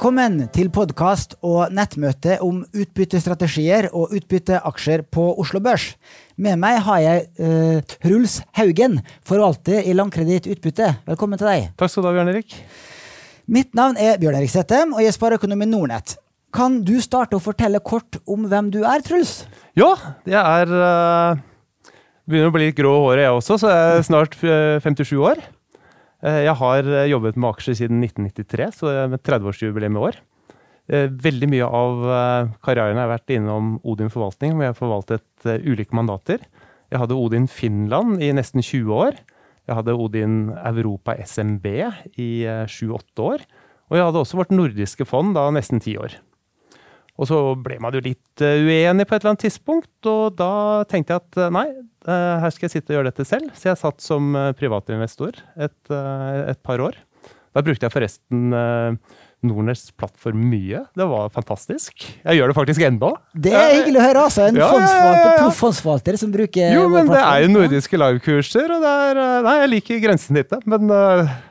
Velkommen til podkast og nettmøte om utbyttestrategier og utbytteaksjer på Oslo Børs. Med meg har jeg uh, Ruls Haugen, forvalter i Landkreditt Utbytte. Velkommen til deg. Takk skal du ha, Bjørn Erik. Mitt navn er Bjørn Erik Settem, og jeg er spareøkonom i Nordnett. Kan du starte å fortelle kort om hvem du er, Truls? Ja, jeg er uh, Begynner å bli litt grå i håret, jeg også, så jeg er snart 57 eh, år. Eh, jeg har eh, jobbet med aksjer siden 1993, så jeg med 30-årsjubileum i år. Eh, veldig mye av karrieren har vært innom Odin forvaltning, hvor jeg har forvaltet ulike mandater. Jeg hadde Odin Finland i nesten 20 år. Jeg hadde Odin Europa SMB i 7-8 år. Og jeg hadde også vårt nordiske fond da nesten 10 år. Og så ble man jo litt uenig på et eller annet tidspunkt, og da tenkte jeg at nei, Eh, her skal jeg sitte og gjøre dette selv. Så jeg satt som eh, privatinvestor et, eh, et par år. Da brukte jeg forresten Nordners plattform mye. Det var fantastisk. Jeg gjør det faktisk ennå. Det er hyggelig å høre, altså. En ja, fondsforvalter, ja, ja. som bruker Jo, men det er jo nordiske livekurser, og det er Nei, jeg liker grensesnittet, men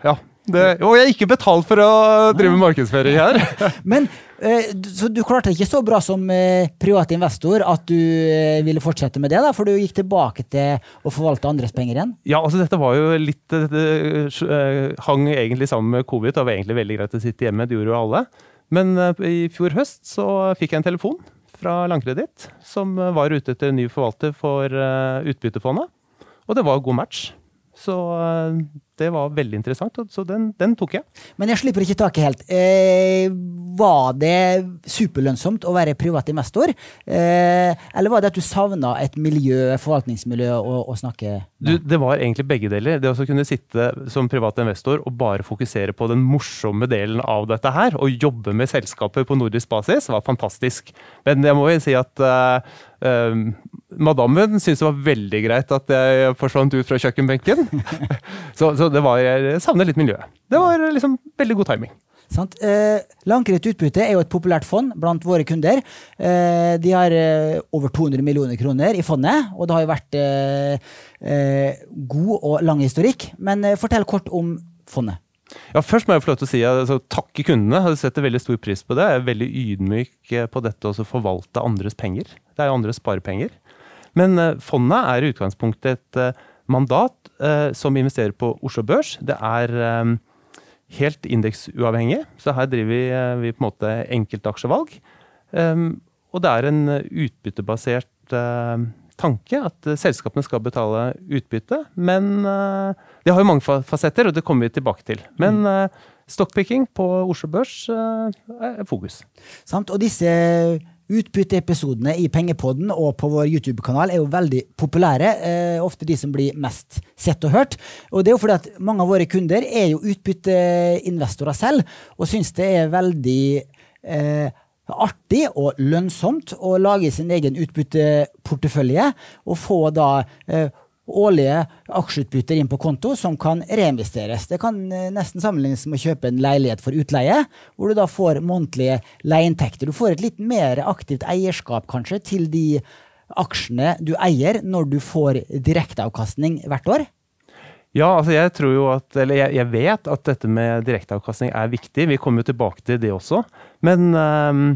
ja. Det, og jeg er ikke betalt for å drive markedsføring her. Men eh, Så du klarte ikke så bra som eh, privat investor at du eh, ville fortsette med det? da, For du gikk tilbake til å forvalte andres penger igjen? Ja, altså dette var jo litt Det hang egentlig sammen med covid. Det var egentlig veldig greit å sitte hjemme, det gjorde jo alle. Men i fjor høst så fikk jeg en telefon fra Landkreditt som var ute etter en ny forvalter for utbyttefondet. Og det var god match. Så det var veldig interessant, så den, den, tok jeg. Men jeg slipper ikke taket helt. Eh, var det superlønnsomt å være privat investor? Eh, eller var det at du savna et miljø, forvaltningsmiljø å, å snakke med? Du, det var egentlig begge deler. Det å kunne sitte som privat investor og bare fokusere på den morsomme delen av dette her, og jobbe med selskaper på nordisk basis, var fantastisk. Men jeg må jo si at uh, uh, madammen syntes det var veldig greit at jeg forsvant ut fra kjøkkenbenken. så, så det var, jeg savner litt miljøet. Det var liksom veldig god timing. Sant? Eh, Langkreditt Utbytte er jo et populært fond blant våre kunder. Eh, de har eh, over 200 millioner kroner i fondet, og det har jo vært eh, eh god og lang historikk. Men eh, fortell kort om fondet. Ja, Først må jeg få lov til å si altså, takke kundene. Jeg setter veldig stor pris på det. Jeg er veldig ydmyk på dette å forvalte andres penger. Det er jo andres sparepenger. Men fondet er i utgangspunktet et mandat eh, som investerer på Oslo Børs. Det er eh, helt indeksuavhengig, så her driver vi, eh, på en måte enkeltaksjevalg. Og det er en utbyttebasert tanke at uh, selskapene skal betale utbytte. Men uh, det har jo mange fasetter, og det kommer vi tilbake til. Men stockpicking på Oslo Børs er fokus. Samt, og disse Utbytteepisodene i Pengepodden og på vår YouTube-kanal er jo veldig populære. Eh, ofte de som blir mest sett og hørt. Og det er jo fordi at mange av våre kunder er jo utbytteinvestorer selv, og syns det er veldig eh, artig og lønnsomt å lage sin egen utbytteportefølje og få da eh, årlige aksjeutbytter inn på konto som kan reinvesteres. Det kan eh, nesten sammenlignes med å kjøpe en leilighet for utleie, hvor du da får månedlige leieinntekter. Du får et litt mer aktivt eierskap kanskje til de aksjene du eier, når du får direkteavkastning hvert år? Ja, altså jeg tror jo at, eller jeg, jeg vet at dette med direkteavkastning er viktig. Vi kommer jo tilbake til det også. Men um,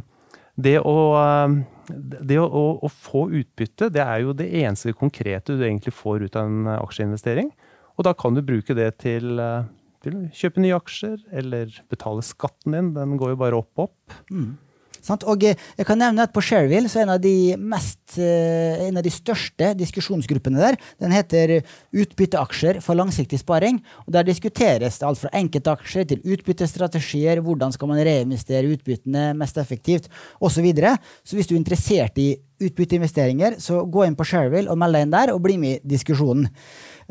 det å um, det å, å, få utbytte, det er jo det eneste konkrete du egentlig får ut av en aksjeinvestering. Og da kan du bruke det til, eh, til å kjøpe nye aksjer, eller betale skatten din. Den går jo bare opp opp. Mm. Sant? Og eh, jeg kan nevne at på Shareville så er en av de mest, eh, en av de største diskusjonsgruppene der, den heter Utbytteaksjer for langsiktig sparing. og Der diskuteres det alt fra enkeltaksjer til utbyttestrategier, hvordan skal man reinvestere utbyttene mest effektivt, osv. Så, videre. så hvis du er interessert i utbytteinvesteringer, så gå inn på Shareville og meld deg inn der, og bli med i diskusjonen.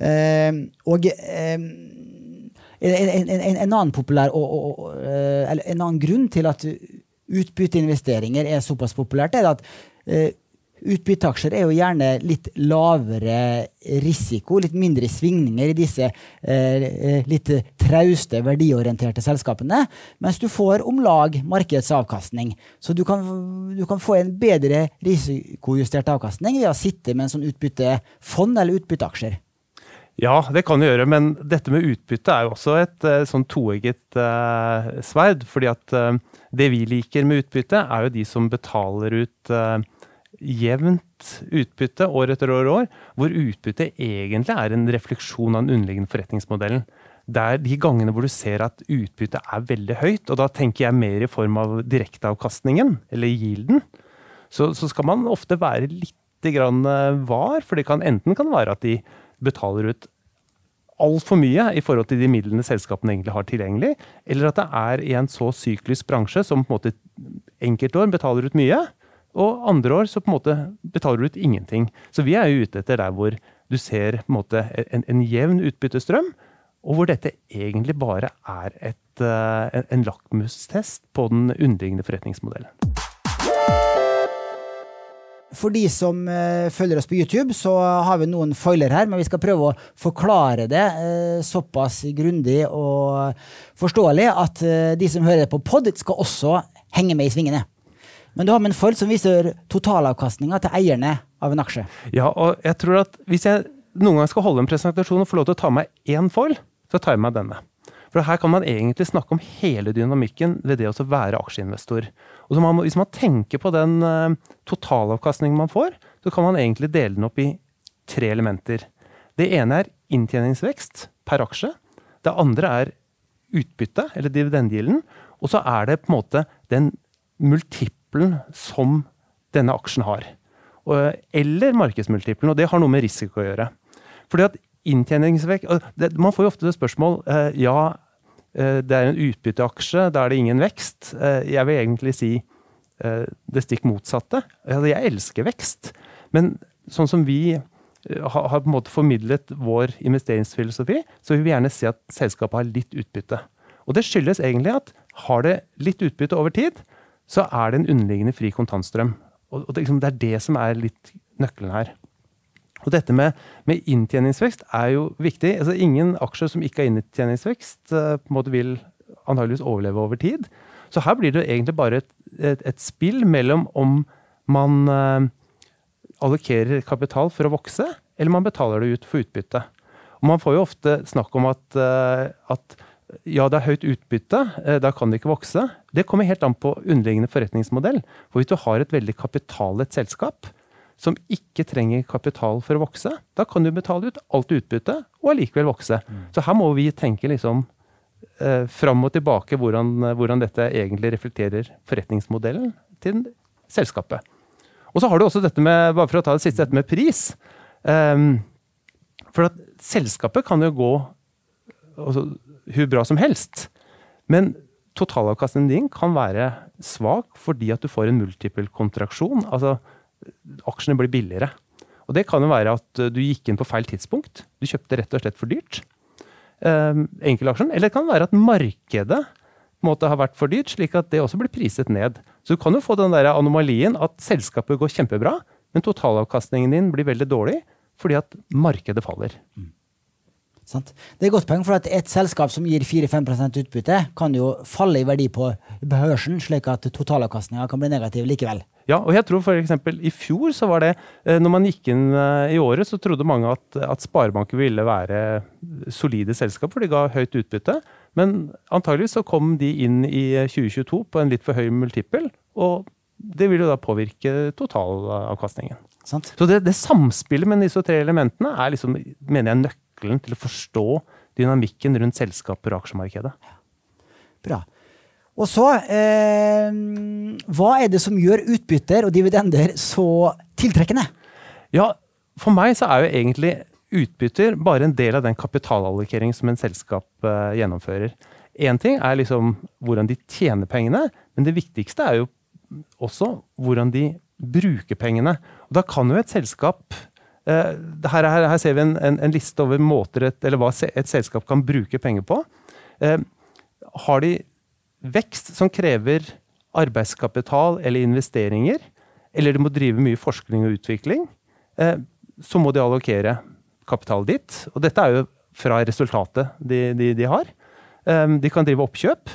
Uh, og uh, en, en, en, annen populær og, og, og, en annen grunn til at utbytteinvesteringer er såpass populært, er at uh, Utbytteaksjer er jo gjerne litt lavere risiko, litt mindre svingninger i disse eh, litt trauste, verdiorienterte selskapene, mens du får om lag markedsavkastning. Så du kan, du kan få en bedre risikojustert avkastning ved å sitte med en sånn utbyttefond eller utbytteaksjer. Ja, det kan du gjøre, men dette med utbytte er jo også et uh, sånn toegget eh, sverd. fordi at uh, det vi liker med utbytte, er jo de som betaler ut jevnt utbytte år etter år, år, hvor utbytte egentlig er en refleksjon av den underliggende forretningsmodellen. Det er de gangene hvor du ser at utbyttet er veldig høyt, og da tenker jeg mer i form av direkteavkastningen, eller yielden, så, så skal man ofte være litt grann var, for det kan enten kan være at de betaler ut altfor mye i forhold til de midlene selskapene egentlig har tilgjengelig, eller at det er i en så syklisk bransje som på en måte enkeltår betaler ut mye, og andre år så på en måte betaler du ut ingenting. Så vi er jo ute etter der hvor du ser på en måte en, en jevn utbyttestrøm, og hvor dette egentlig bare er et, uh, en, en lakmustest på den underliggende forretningsmodellen. For de som uh, følger oss på YouTube, så har vi noen foiler her, men vi skal prøve å forklare det uh, såpass grundig og forståelig at uh, de som hører på pod, skal også henge med i svingene. Men du har med en foil som viser totalavkastninga til eierne av en aksje. Ja, og jeg tror at hvis jeg noen gang skal holde en presentasjon og få lov til å ta med én foil, så tar jeg med denne. For her kan man egentlig snakke om hele dynamikken ved det å være aksjeinvestor. Og man, Hvis man tenker på den uh, totalavkastningen man får, så kan man egentlig dele den opp i tre elementer. Det ene er inntjeningsvekst per aksje. Det andre er utbytte, eller dividendegilden. Og så er det på en måte den multiplen som denne aksjen har. Eller markedsmultiplen, og det har noe med risiko å gjøre. Fordi at inntjeningsvekst Man får jo ofte det spørsmål uh, ja, det er en utbytteaksje, da er det ingen vekst. Uh, jeg vil egentlig si det stikk motsatte. jeg elsker vekst, men sånn som vi har, på en måte formidlet vår investeringsfilosofi, så vil vi gjerne si at selskapet har litt utbytte. Og det skyldes egentlig at har det litt utbytte over tid, så er det en underliggende fri kontantstrøm. Og, liksom, det, er det som er litt nøkkelen her. Og dette med, med, inntjeningsvekst er jo viktig. Altså, ingen aksjer som ikke har inntjeningsvekst, måte vil antageligvis overleve over tid. Så her blir det egentlig bare et, et, et spill mellom om man eh, allokerer kapital for å vokse, eller man betaler det ut for utbytte. Og man får jo ofte snakk om at, uh, at ja, det er høyt utbytte, da kan det ikke vokse. Det kommer helt an på underliggende forretningsmodell. For hvis du har et veldig kapitalet selskap, som ikke trenger kapital for å vokse, da kan du betale ut alt utbytte og allikevel vokse. Mm. Så her må vi tenke liksom eh, fram og tilbake hvordan, hvordan, dette egentlig reflekterer forretningsmodellen til selskapet. Og så har du også dette med bare for å ta det siste, dette med pris. Um, for at selskapet kan jo gå altså, hvor bra som helst. Men totalavkastningen din kan være svak fordi at du får en multiple kontraksjon. altså aksjene blir billigere. Og Det kan jo være at eh, du gikk inn på feil tidspunkt. Du kjøpte rett og slett for dyrt. Enkeltaksjen. Eller det kan være at markedet måte har vært for dyrt, slik at det også blir priset ned. Så du kan jo få den der anomalien at selskapet går kjempebra, men totalavkastningen din blir veldig dårlig fordi at markedet faller. Mm. Sant? Det er et godt poeng, for at et selskap som gir 4-5% utbytte, kan jo falle i verdi på børsen, slik at totalavkastninga kan bli negativ likevel. Ja, og jeg tror f.eks. i fjor så var det eh, Når man gikk inn eh, i året, så trodde mange at, at sparebanker ville være solide selskap, for de ga høyt utbytte. Men antagelig så kom de inn i 2022 på en litt for høy multiple, og det vil jo da påvirke totalavkastningen. Sant. Så det, det, samspillet med disse tre elementene er liksom, mener jeg, nøkkelen til å forstå dynamikken rundt selskaper og aksjemarkedet. Bra. Og så eh, Hva er det som gjør utbytter og dividender så tiltrekkende? Ja, for meg så er jo egentlig utbytter bare en del av den kapitalallokeringen som en selskap eh, gjennomfører. Én ting er liksom hvordan de tjener pengene, men det viktigste er jo også hvordan de bruker pengene. Og da kan jo et selskap her, her, her, ser vi en, en, en, liste over måter et, eller hva et selskap kan bruke penger på. Eh, har de vekst som krever arbeidskapital eller investeringer, eller de må drive mye forskning og utvikling, eh, så må de allokere kapital dit. Og dette er jo fra resultatet de, de, de har. Eh, de kan drive oppkjøp.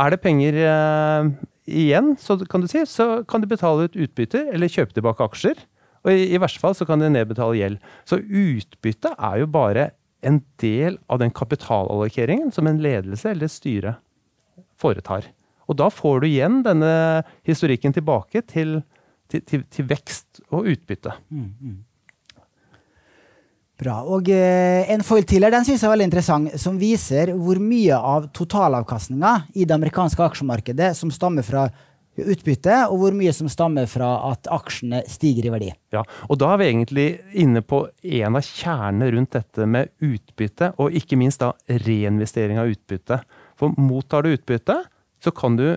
Er det penger eh, igjen, så kan si, så kan de betale ut utbytter eller kjøpe tilbake aksjer. Og i, i verste fall så kan de nedbetale gjeld. Så utbytte er jo bare en del av den kapitalallokeringen som en ledelse eller et styre foretar. Og da får du igjen denne historikken tilbake til, til, til, til vekst og utbytte. Mm, mm. Bra. Og eh, en foil til her, den synes jeg er veldig interessant, som viser hvor mye av totalavkastninga i det amerikanske aksjemarkedet som stammer fra utbytte, og hvor mye som stammer fra at aksjene stiger i verdi. Ja, og Da er vi egentlig inne på en av kjernene rundt dette med utbytte, og ikke minst da reinvestering av utbytte. For mottar du utbytte, så kan du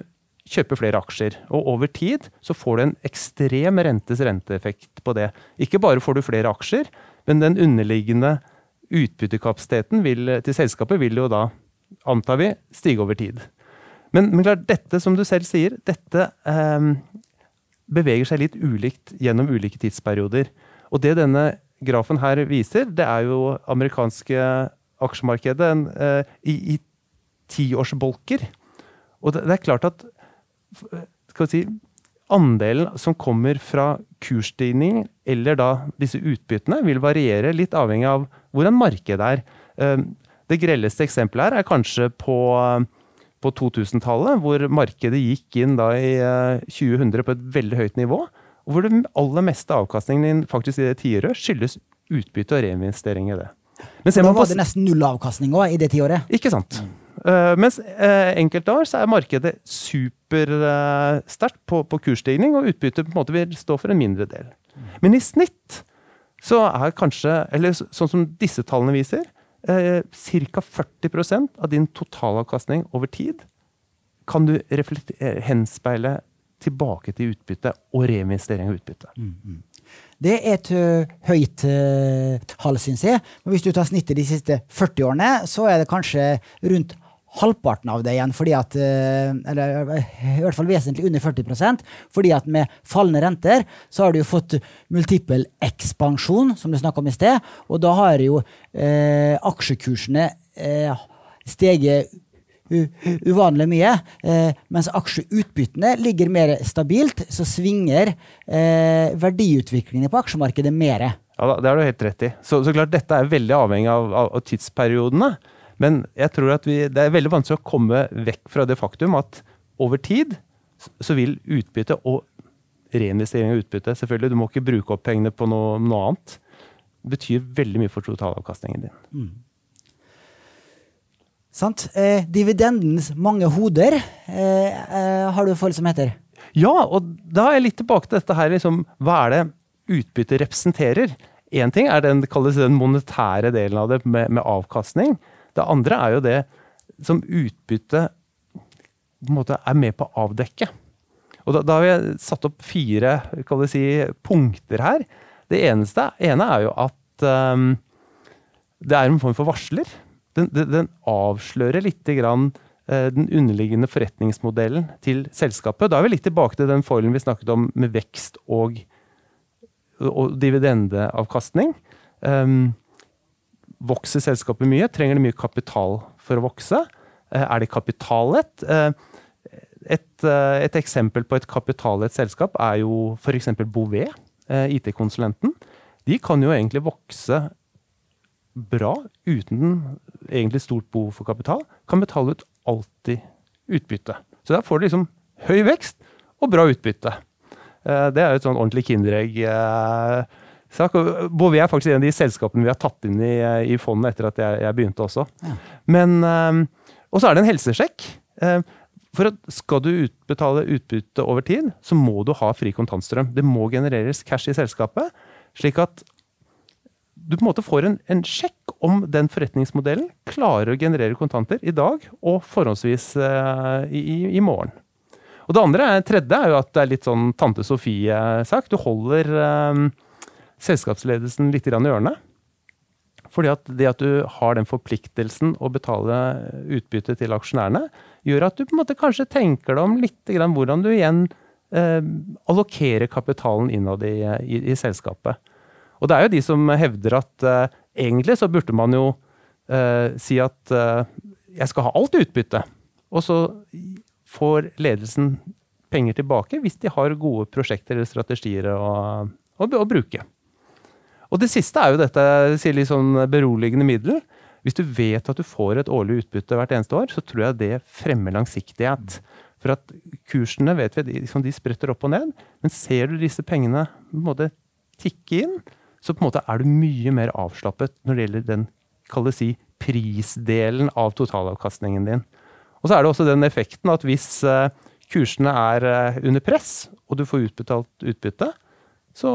kjøpe flere aksjer. Og over tid så får du en ekstrem rentes renteeffekt på det. Ikke bare får du flere aksjer, men den underliggende utbyttekapasiteten vil, til selskapet vil jo da, antar vi, stige over tid. Men, men klart, dette, som du selv sier, dette eh, beveger seg litt ulikt gjennom ulike tidsperioder. Og det denne grafen her viser, det er jo amerikanske aksjemarkedet en, eh, i, i tiårsbolker. Og det, det, er klart at skal vi si, andelen som kommer fra kursstigning eller da disse utbyttene, vil variere litt avhengig av hvordan markedet er. Eh, det grelleste eksempelet her er kanskje på, på 2000-tallet, hvor markedet gikk inn da i 2000 eh, på et veldig høyt nivå. Og hvor det aller meste avkastningen faktisk i det tiåret skyldes utbytte og reinvestering i det. Men da var det nesten null avkastning òg i det tiåret? Ikke sant. Uh, mens uh, enkelte år så er markedet supersterkt uh, på, på kursstigning, og utbyttet på en måte vil stå for en mindre del. Men i snitt så er kanskje, eller sånn som disse tallene viser, eh, ca. 40% av din totalavkastning over tid kan du henspeile tilbake til utbytte og reinvestering av utbytte. Mm, mm. Det er et uh, høyt tall, syns jeg. Men hvis du tar snittet de siste 40 årene, så er det kanskje rundt halvparten av det igjen, fordi at, eh, eller i hvert fall vesentlig under 40% fordi at med fallende renter så har du jo fått multiple ekspansjon, som du snakka om i sted, og da har jo eh, aksjekursene eh, steget uvanlig mye. Eh, mens aksjeutbyttene ligger mer stabilt, så svinger eh, verdiutviklingen på aksjemarkedet mer. Ja, Det har du helt rett i. Så, så klart, dette er veldig avhengig av, av, av tidsperiodene. Men jeg tror at vi, det er veldig vanskelig å komme vekk fra det faktum at over tid så vil utbytte og reinvestering av utbytte selvfølgelig, Du må ikke bruke opp pengene på noe, noe annet. Det betyr veldig mye for totalavkastningen din. Mm. Sant. Eh, dividendens mange hoder eh, eh, har du folk som heter? Ja, og da er jeg litt tilbake til dette her. Liksom, hva er det utbytte representerer? Én ting er den, den monetære delen av det med, med avkastning. Det andre er jo det som utbytte på en måte er med på å avdekke. Og da, da har vi satt opp fire si, punkter her. Det eneste, ene er jo at um, det er en form for varsler. Den, den, den avslører litt grann, uh, den underliggende forretningsmodellen til selskapet. Da er vi litt tilbake til den foilen vi snakket om med vekst og, og dividendeavkastning. Um, Vokser selskapet mye? Trenger det mye kapital for å vokse? Eh, er det kapitallett? Eh, et, eh, et, eksempel på et kapitallett selskap er jo f.eks. Bouvet, IT-konsulenten. De kan jo egentlig vokse bra uten egentlig stort behov for kapital. Kan betale ut alltid utbytte. Så der får du liksom høy vekst og bra utbytte. Det er jo et sånn ordentlig kinderegg sak. Bouvet er faktisk en av de selskapene vi har tatt inn i, i fondet etter at jeg, jeg begynte også. Ja. Men, um, Og så er det en helsesjekk. Uh, for at Skal du utbetale utbytte over tid, så må du ha fri kontantstrøm. Det må genereres cash i selskapet, slik at du på en måte får en, en sjekk om den forretningsmodellen klarer å generere kontanter i dag og forholdsvis uh, i, i, morgen. Og Det andre, tredje er jo at det er litt sånn tante Sofie-sak. Du holder um, selskapsledelsen litt i hjørnet. Fordi at det at du har den forpliktelsen å betale utbytte til aksjonærene, gjør at du på en måte kanskje tenker deg om litt grann hvordan du igjen eh, allokerer kapitalen innad i, i, i, selskapet. Og det er jo de som hevder at eh, egentlig så burde man jo eh, si at eh, jeg skal ha alt utbytte. Og så får ledelsen penger tilbake hvis de har gode prosjekter eller strategier å å, å bruke. Og det siste er jo dette sier litt sånn beroligende middel. Hvis du vet at du får et årlig utbytte hvert eneste år, så tror jeg det fremmer langsiktighet. For at kursene vet vi, liksom, de spretter opp og ned, men ser du disse pengene på en måte tikke inn, så på en måte er du mye mer avslappet når det gjelder den si, prisdelen av totalavkastningen din. Og så er det også den effekten at hvis uh, kursene er uh, under press, og du får utbetalt utbytte, så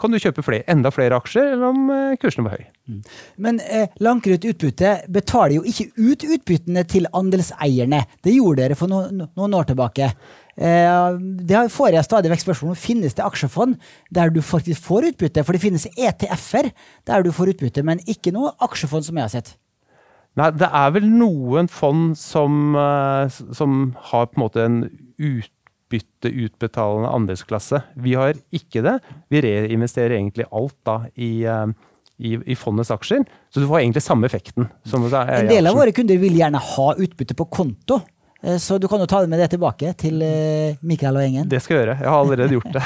kan du kjøpe flere, enda flere aksjer eller om uh, kursen var høy. Mm. Men eh, Lankerud Utbytte betaler jo ikke ut utbyttene til andelseierne. Det gjorde dere for noen, noen år tilbake. Eh, det får jeg stadig vekk spørsmål om. Finnes det aksjefond der du faktisk får utbytte? For det finnes ETF-er der du får utbytte, men ikke noe aksjefond som jeg har sett. Nei, det er vel noen fond som, uh, som har på en måte en utbytteutbetalende andelsklasse. Vi har ikke det. Vi reinvesterer egentlig alt da i uh, i, i, fondets aksjer. Så du får egentlig samme effekten. en del av våre kunder vil gjerne ha utbytte på konto. Eh, så du kan jo ta det med det tilbake til eh, Mikael og gjengen. Det skal jeg gjøre. Jeg har allerede gjort det.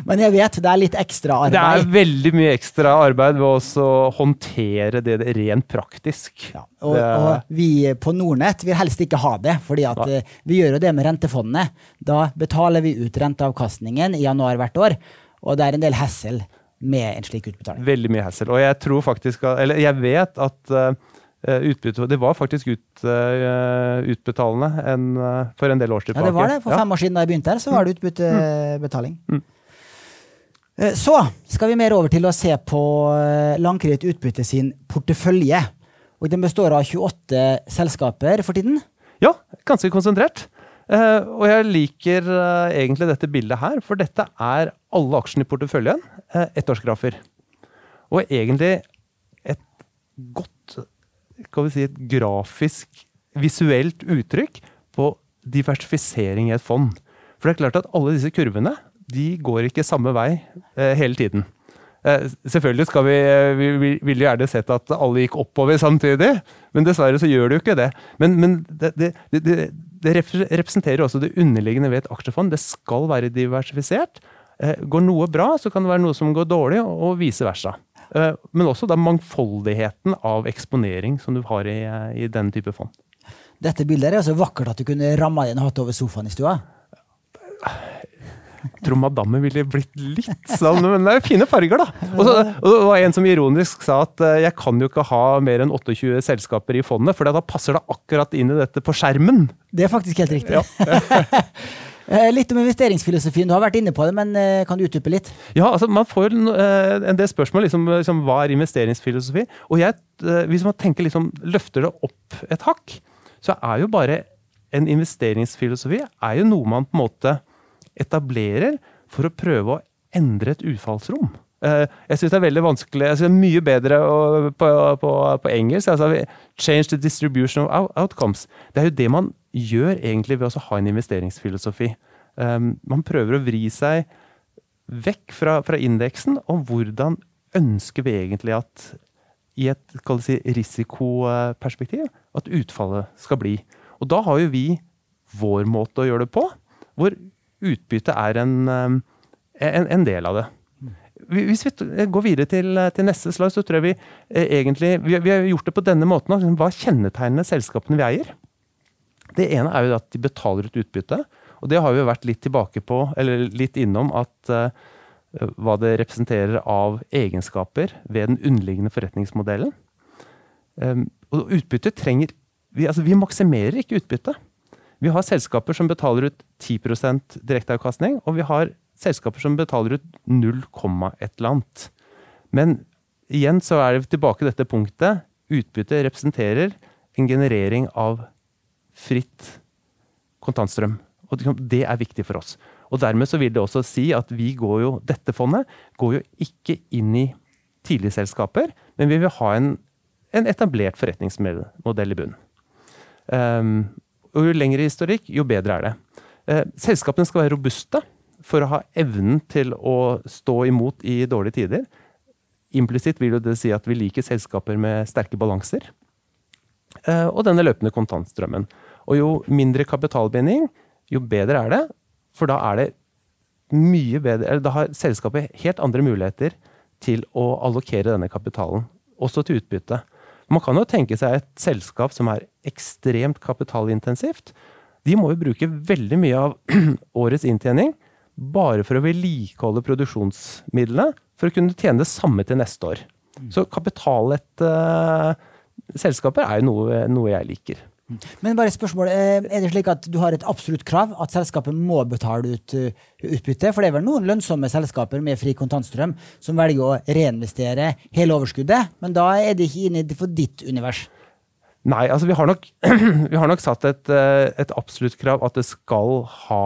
Men jeg vet det er litt ekstra arbeid. Det er veldig mye ekstra arbeid ved å håndtere det rent praktisk. Ja, og, og, vi på Nordnett vil helst ikke ha det, fordi at. Eh, vi gjør jo det med rentefondene. Da betaler vi ut renteavkastningen i januar hvert år, og det er en del hessel med en slik utbetaling. Veldig mye hessel. Og jeg tror faktisk, eller jeg vet at utbytte, det var faktisk ut, uh, utbetalende en, uh, for en del år tilbake. Ja, det var det. For fem år siden da jeg begynte her, så var det mm. utbyttebetaling. Mm. Så skal vi mer over til å se på Landkreditt Utbytte sin portefølje. Og Den består av 28 selskaper for tiden. Ja, ganske konsentrert. Uh, og jeg liker uh, egentlig dette bildet her, for dette er alle aksjene i porteføljen. Uh, ettårsgrafer. Og egentlig et godt skal vi si, et grafisk, visuelt uttrykk på diversifisering i et fond. For det er klart at alle disse kurvene de går ikke samme vei hele tiden. selvfølgelig skal vi, vi, vi ville gjerne sett at alle gikk oppover samtidig, men dessverre så gjør det jo ikke det. Men, men det, det, det, det representerer også det underliggende ved et aksjefond. Det skal være diversifisert. Eh, går noe bra, så kan det være noe som går dårlig, og vice versa. Eh, men også da mangfoldigheten av eksponering som du har i, i denne type fond. Dette bildet er så vakkert at du kunne ramma inn og hatt over sofaen i stua? Jeg tror madammen ville blitt litt sånn Men det er jo fine farger, da. Og, så, og det var en som ironisk sa at eh, jeg kan jo ikke ha mer enn 28 selskaper i fondet, for da passer det akkurat inn i dette på skjermen. Det er faktisk helt riktig. Ja. Eh, litt om investeringsfilosofien. Du har vært inne på det, men eh, kan du utdype litt? Ja, altså Man får en del spørsmål liksom, liksom hva er investeringsfilosofi. Og jeg, hvis man tenker liksom, løfter det opp et hakk, så er jo bare en investeringsfilosofi er jo noe man på en måte etablerer for å prøve å endre et utfallsrom. Eh, jeg syns det er veldig vanskelig jeg synes det er Mye bedre på, på, på engelsk. Altså, change the distribution of outcomes. Det er jo det man gjør egentlig ved å ha en investeringsfilosofi. Um, man prøver å vri seg vekk fra, fra indeksen, og hvordan ønsker vi egentlig at i et si, risikoperspektiv at utfallet skal bli. Og da har jo vi vår måte å gjøre det på, hvor utbytte er en, um, en, en, del av det. Hvis vi går videre til, til, neste slag, så tror jeg vi eh, egentlig vi, vi, har gjort det på denne måten. Hva kjennetegner selskapene vi eier? Det ene er jo at de betaler ut utbytte. Og det har vi vært litt tilbake på, eller litt innom, at uh, hva det representerer av egenskaper ved den underliggende forretningsmodellen. Um, og utbytte trenger vi, altså, vi maksimerer ikke utbytte. Vi har selskaper som betaler ut 10% direkteavkastning, og vi har selskaper som betaler ut 0, et eller annet. Men igjen så er det tilbake til dette punktet. Utbytte representerer en generering av fritt kontantstrøm. Og det er viktig for oss. Og dermed så vil det også si at vi går jo, dette fondet går jo ikke inn i tidlige selskaper, men vi vil ha en, en etablert forretningsmodell i bunnen. Um, og jo lengre historikk, jo bedre er det. Uh, selskapene skal være robuste for å ha evnen til å stå imot i dårlige tider. Implisitt vil jo det si at vi liker selskaper med sterke balanser. Uh, og denne løpende kontantstrømmen. Og jo mindre kapitalbinding, jo bedre er det. For da er det mye bedre, eller da har selskapet helt andre muligheter til å allokere denne kapitalen, også til utbytte. Man kan jo tenke seg et selskap som er ekstremt kapitalintensivt. De må jo bruke veldig mye av årets inntjening bare for å vedlikeholde produksjonsmidlene for å kunne tjene det samme til neste år. Så kapitallette uh, selskaper er jo noe, noe jeg liker. Men bare spørsmål, eh, Er det slik at du har et absolutt krav at selskapet må betale ut uh, utbytte? For det er vel noen lønnsomme selskaper med fri kontantstrøm som velger å reinvestere hele overskuddet, men da er det ikke inne for ditt univers? Nei, altså vi har nok, vi har nok satt et, eh, et absolutt krav at det skal ha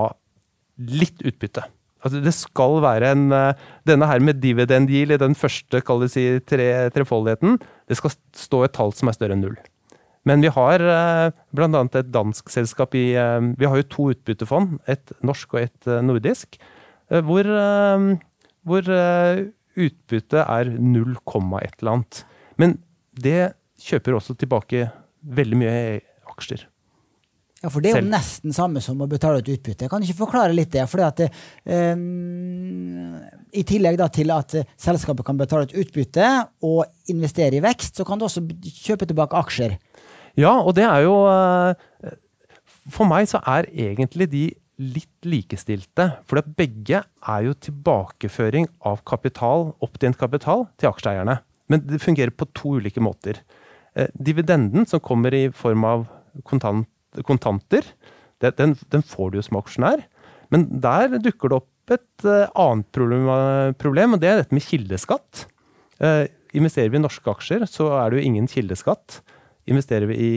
litt utbytte. Altså det skal være en Denne her med dividend yield i den første si, tre, trefoldigheten, det skal stå et tall som er større enn null. Men vi har eh, bl.a. et dansk selskap i eh, Vi har jo to utbyttefond, et norsk og et eh, nordisk, hvor, hvor utbyttet er 0, et eller annet. Men det kjøper også tilbake veldig mye aksjer. Ja, for det er jo Selv. nesten samme som å betale ut utbytte. Jeg kan ikke forklare litt det. fordi at eh, I tillegg til at selskapet kan betale ut utbytte og investere i vekst, så kan du også kjøpe tilbake aksjer. Ja, og det er jo eh, For meg så er egentlig de litt likestilte. For begge er jo tilbakeføring av kapital, opptjent kapital, til aksjeeierne. Men det fungerer på to ulike måter. Eh, dividenden, som kommer i form av kontant, kontanter, den, den, får du jo som aksjonær. Men der dukker det opp et uh, annet problem, og det er dette med kildeskatt. Investerer vi i norske aksjer, så er det jo ingen kildeskatt. Investerer vi i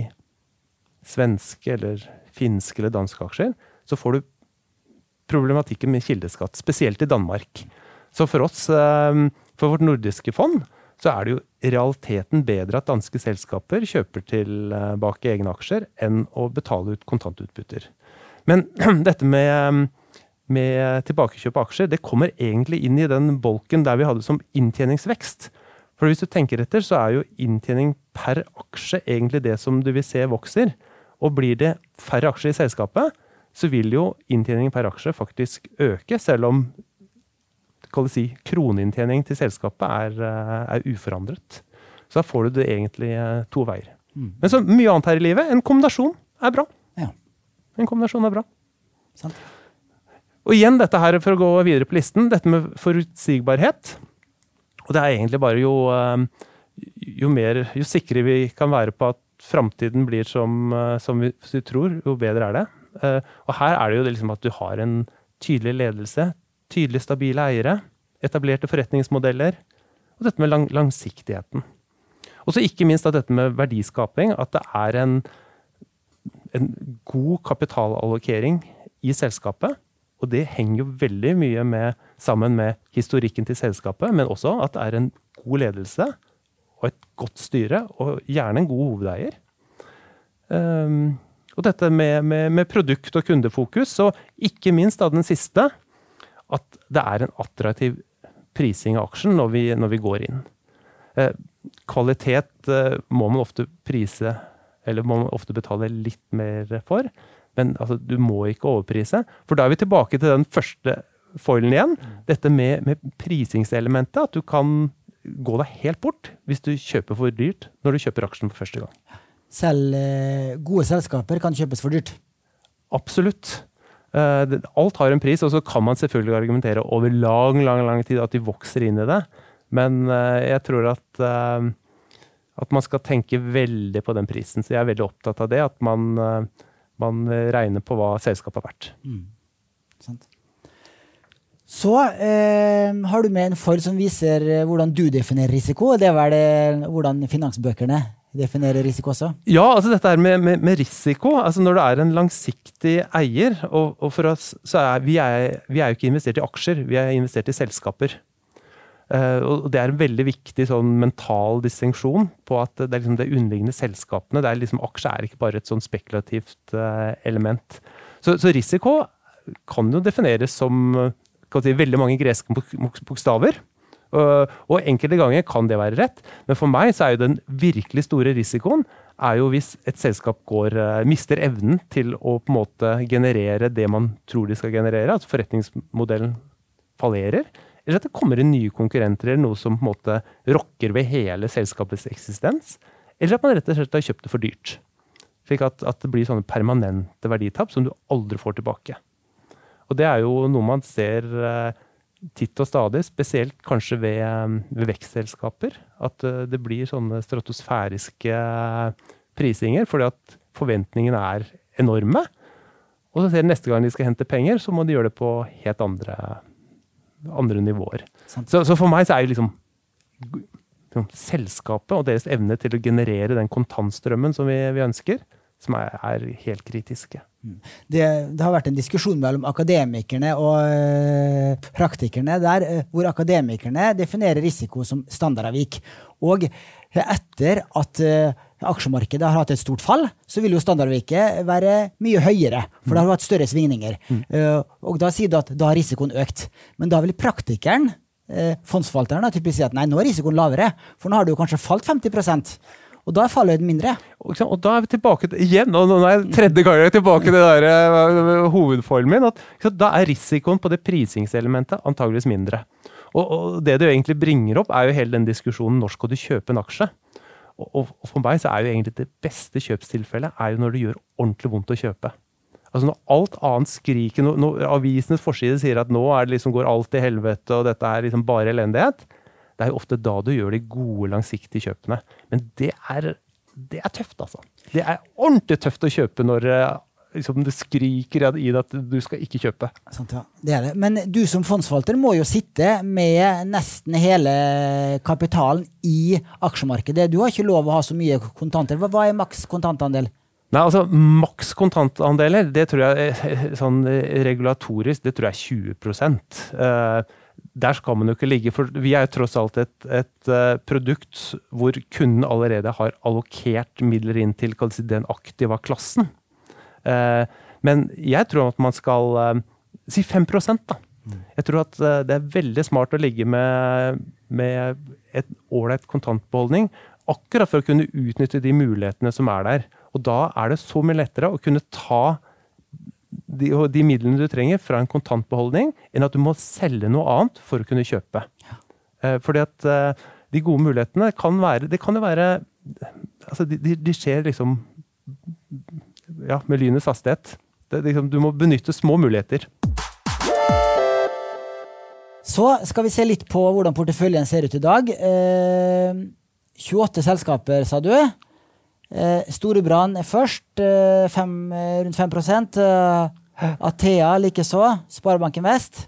svenske eller finske eller danske aksjer, så får du problematikken med kildeskatt, spesielt i Danmark. Så for oss, eh, for vårt nordiske fond, så er det jo i realiteten bedre at danske selskaper kjøper tilbake egne aksjer, enn å betale ut kontantutbytter. Men dette med, med tilbakekjøp av aksjer, det kommer egentlig inn i den bolken der vi hadde som inntjeningsvekst. For hvis du tenker etter, så er jo inntjening per aksje egentlig det som du vil se vokser. Og blir det færre aksjer i selskapet, så vil jo inntjeningen per aksje faktisk øke, selv om si, kroneinntjening til selskapet er, eh, er, uforandret. Så da får du det egentlig eh, to veier. Mm. Men så mye annet her i livet, en kombinasjon er bra. Ja. En kombinasjon er bra. Sant. Og igjen dette her, for å gå videre på listen, dette med forutsigbarhet. Og det er egentlig bare jo, eh, jo mer Jo sikre vi kan være på at framtiden blir som, eh, som vi, vi, tror, jo bedre er det. Eh, og her er det jo liksom at du har en tydelig ledelse, tydelig stabile eiere, etablerte forretningsmodeller, og dette med lang, langsiktigheten. Og så ikke minst at dette med verdiskaping, at det er en, en god kapitalallokering i selskapet. Og det henger jo veldig mye med, sammen med historikken til selskapet, men også at det er en god ledelse og et godt styre, og gjerne en god hovedeier. Um, og dette med, med, med, produkt- og kundefokus, og ikke minst av den siste, at det er en attraktiv prising av aksjen når vi, når vi går inn. Eh, kvalitet eh, må man ofte prise, eller må man ofte betale litt mer for. Men altså, du må ikke overprise. For da er vi tilbake til den første foilen igjen. Dette med, med prisingselementet. At du kan gå deg helt bort hvis du kjøper for dyrt når du kjøper aksjen for første gang. Selv eh, gode selskaper kan kjøpes for dyrt? Absolutt. Eh, alt har en pris, og så kan man selvfølgelig argumentere over lang lang, lang tid at de vokser inn i det. Men eh, jeg tror at, at man skal tenke veldig på den prisen. Så jeg er veldig opptatt av det. At man man regner på hva selskapet har vært. Mm. Så eh, har du med en form som viser eh, hvordan du definerer risiko. Det er vel eh, hvordan finansbøkene definerer risiko også? Ja, altså dette her med, med, med risiko. altså Når du er en langsiktig eier, og, og for oss så er vi, er vi er jo ikke investert i aksjer, vi er investert i selskaper. Uh, og Det er en veldig viktig sånn mental distinksjon på at det er liksom det underliggende selskapene. det er liksom Aksje er ikke bare et sånn spekulativt uh, element. Så, så, risiko kan jo defineres som si, veldig mange greske bokstaver. Og enkelte ganger kan det være rett, men for meg så er jo den virkelig store risikoen er jo hvis et selskap går, mister evnen til å på en måte generere det man tror de skal generere. altså Forretningsmodellen fallerer, eller at det kommer inn nye konkurrenter eller noe som på en måte rokker ved hele selskapets eksistens, eller at man rett og slett har kjøpt det for dyrt. Slik at, at det blir sånne permanente verditap som du aldri får tilbake. Og det er jo noe man ser uh, titt og stadig, spesielt kanskje ved, um, ved vekstselskaper. At uh, det blir sånne stratosfæriske prisinger, fordi at forventningene er enorme. Og så ser de neste gang de skal hente penger, så må de gjøre det på helt andre, andre nivåer. Så, så, for meg så er jo liksom, liksom, selskapet og deres evne til å generere den kontantstrømmen som vi, vi ønsker, som er, er helt kritiske. Mm. Det, det, har vært en diskusjon mellom akademikerne og øh, praktikerne der, øh, hvor akademikerne definerer risiko som standardavvik. Og etter at øh, aksjemarkedet har hatt et stort fall, så vil jo standardviket være mye høyere. For det har hatt større svingninger. Mm. og da sier du at da har risikoen økt. Men da vil praktikeren, fondsforvalteren, typisk si at nei, nå er risikoen lavere. For nå har det jo kanskje falt 50% og da er fallhøyden mindre. Og da er vi tilbake til, igjen, og nå er jeg tredje gang tilbake til det der, uh, hovedformen min. at Da er risikoen på det prisingselementet antageligvis mindre. Og, og, det du egentlig bringer opp, er jo hele den diskusjonen når skal du kjøpe en aksje. Og, og, for meg så er jo egentlig det beste kjøpstilfellet er jo når det gjør ordentlig vondt å kjøpe. Altså Når alt annet skriker, når, når avisenes forside sier at nå liksom, går alt til helvete og dette er liksom bare elendighet, det er jo ofte da du gjør de gode, langsiktige kjøpene. Men det er, det er tøft, altså. Det er ordentlig tøft å kjøpe når eh, liksom, det skriker i deg at du skal ikke kjøpe. Sant, ja. Det er det. Men du som fondsforvalter må jo sitte med nesten hele kapitalen i aksjemarkedet. Du har ikke lov å ha så mye kontanter. Hva er maks kontantandel? Nei, altså Maks kontantandeler, det tror jeg eh, sånn regulatorisk, det tror jeg er 20 uh, der skal man jo ikke ligge, for vi er jo tross alt et, et produkt hvor kunden allerede har allokert midler inn til den aktive klassen. Uh, men jeg tror at man skal uh, si 5 da. Jeg tror at det er veldig smart å ligge med, med et ålreit kontantbeholdning, akkurat for å kunne utnytte de mulighetene som er der. Og da er det så mye lettere å kunne ta de, de, midlene du trenger fra en kontantbeholdning, enn at du må selge noe annet for å kunne kjøpe. Ja. Eh, fordi at eh, de gode mulighetene kan være Det kan jo være altså de, de, skjer liksom ja, med lynets hastighet. Det, liksom, du må benytte små muligheter. Så skal vi se litt på hvordan porteføljen ser ut i dag. Eh, 28 selskaper, sa du. Eh, Storebrand først, eh, fem, eh, rundt 5 eh, Athea likeså. Sparebanken Vest.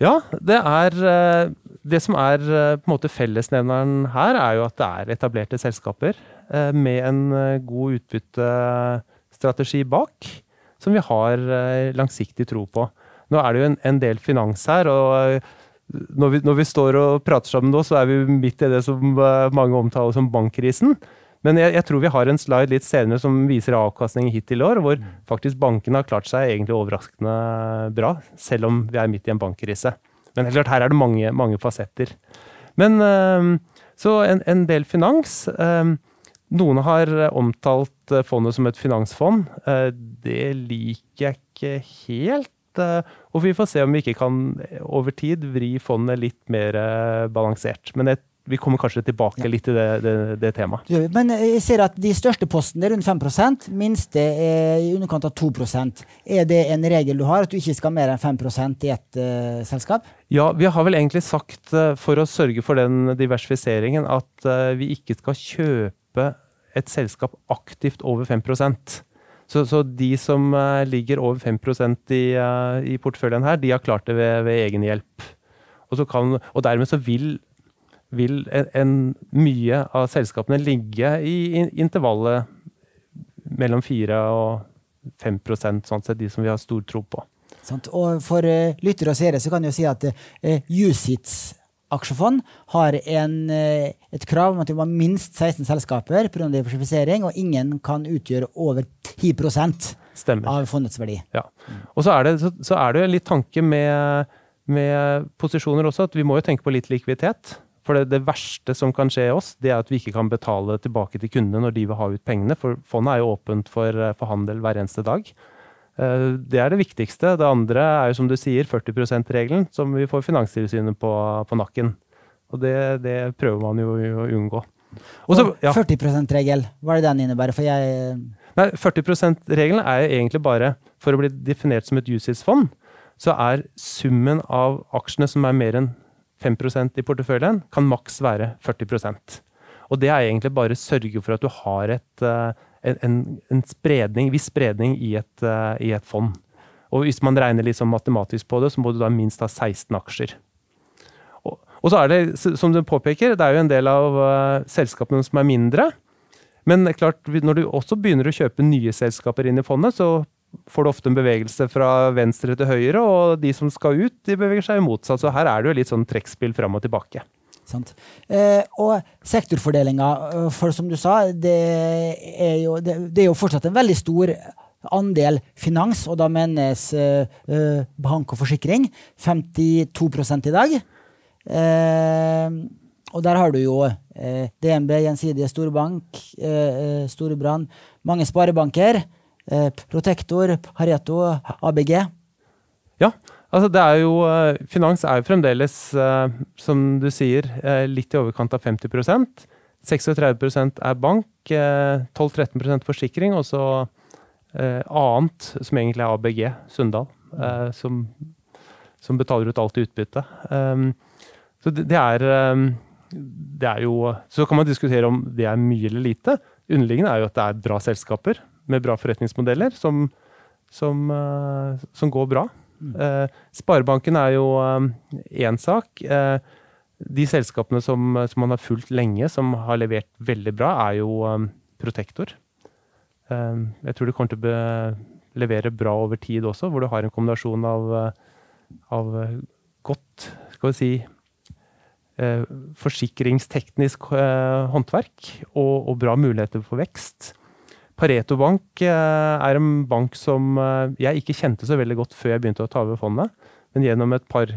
Ja, det er eh, Det som er eh, på en måte fellesnevneren her, er jo at det er etablerte selskaper med en god utbyttestrategi bak, som vi har langsiktig tro på. Nå er det jo en, en del finans her, og når vi, når vi, står og prater sammen nå, så er vi midt i det som mange omtaler som bankkrisen. Men jeg, jeg, tror vi har en slide litt senere som viser avkastning hittil i år, hvor faktisk bankene har klart seg egentlig overraskende bra, selv om vi er midt i en bankkrise. Men klart, her er det mange, mange fasetter. Men så en, en del finans. Noen har omtalt fondet som et finansfond. Eh, det liker jeg ikke helt. Eh, og vi får se om vi ikke kan over tid vri fondet litt mer eh, balansert. Men jeg vi kommer kanskje tilbake litt til det, det, det, temaet. Men jeg ser at de største postene er rundt 5% minste er i underkant av 2% Er det en regel du har, at du ikke skal mer enn 5 i ett uh, selskap? Ja, vi har vel egentlig sagt, uh, for å sørge for den diversifiseringen, at uh, vi ikke skal kjøpe et selskap aktivt over 5 så, så de som ligger over 5% i, i porteføljen her, de har klart det ved, ved egen hjelp. Og, kan, og dermed så vil vil en, en, mye av selskapene ligge i intervallet mellom 4 og 5% sånn sett, de som vi har stor tro på. Sant. Og for uh, lyttere og seere så kan jeg jo si at uh, USITS aksjefond har en, uh, et krav om at det må ha minst 16 selskaper pga. diversifisering, og ingen kan utgjøre over 10 Stemmer. av fondets verdi. Ja. Og så er det, så, så er det litt tanke med, med posisjoner også, at vi må jo tenke på litt likviditet. For det, det, verste som kan skje i oss, det er at vi ikke kan betale tilbake til kundene når de vil ha ut pengene. For fondet er jo åpent for, eh, for handel hver eneste dag. Det er det viktigste. Det andre er jo som du sier 40 %-regelen, som vi får Finanstilsynet på, på nakken. Og det, det, prøver man jo å unngå. Også, ja. 40 %-regel, hva er det den innebærer? For jeg Nei, 40 %-regelen er egentlig bare for å bli definert som et USIS-fond, så er summen av aksjene som er mer enn 5% i porteføljen, kan maks være 40% Og det er egentlig bare å sørge for at du har et, en, en spredning, viss spredning i et, eh, i et, fond. Og hvis man regner liksom matematisk på det, så må du da minst ha 16 aksjer. Og, og så er det, som du påpeker, det er jo en del av uh, selskapene som er mindre. Men klart, når du også begynner å kjøpe nye selskaper inn i fondet, så får du ofte en bevegelse fra venstre til høyre, og de som skal ut, de beveger seg motsatt. Så her er det jo litt sånn trekkspill fram og tilbake. Eh, og sektorfordelinga, eh, for som du sa, det er, jo, det, det er, jo, fortsatt en veldig stor andel finans, og da menes eh, eh bank og forsikring. 52 i dag. Eh, og der har du jo eh, DNB, Gjensidige Storbank, Storebrand, mange sparebanker. Protektor, Pareto, ABG. Ja, altså det er jo eh, Finans er jo fremdeles, eh, som du sier, eh, litt i overkant av 50% 36% er bank, 12-13% forsikring, og så annet, som egentlig er ABG, Sunndal, som, som, betaler ut alt i utbytte. så det, er det er jo Så kan man diskutere om det er mye eller lite. Underliggende er jo at det er bra selskaper med bra forretningsmodeller som, som, som går bra. Uh, Sparebanken er jo én uh, sak. de selskapene som, som, man har fulgt lenge, som har levert veldig bra, er jo Protektor. jeg tror det kommer til å levere bra over tid også, hvor du har en kombinasjon av, av godt skal vi si, eh, forsikringsteknisk eh, håndverk og, og, bra muligheter for vekst. Pareto Bank eh, er en bank som eh, jeg ikke kjente så veldig godt før jeg begynte å ta over fondet, men gjennom et par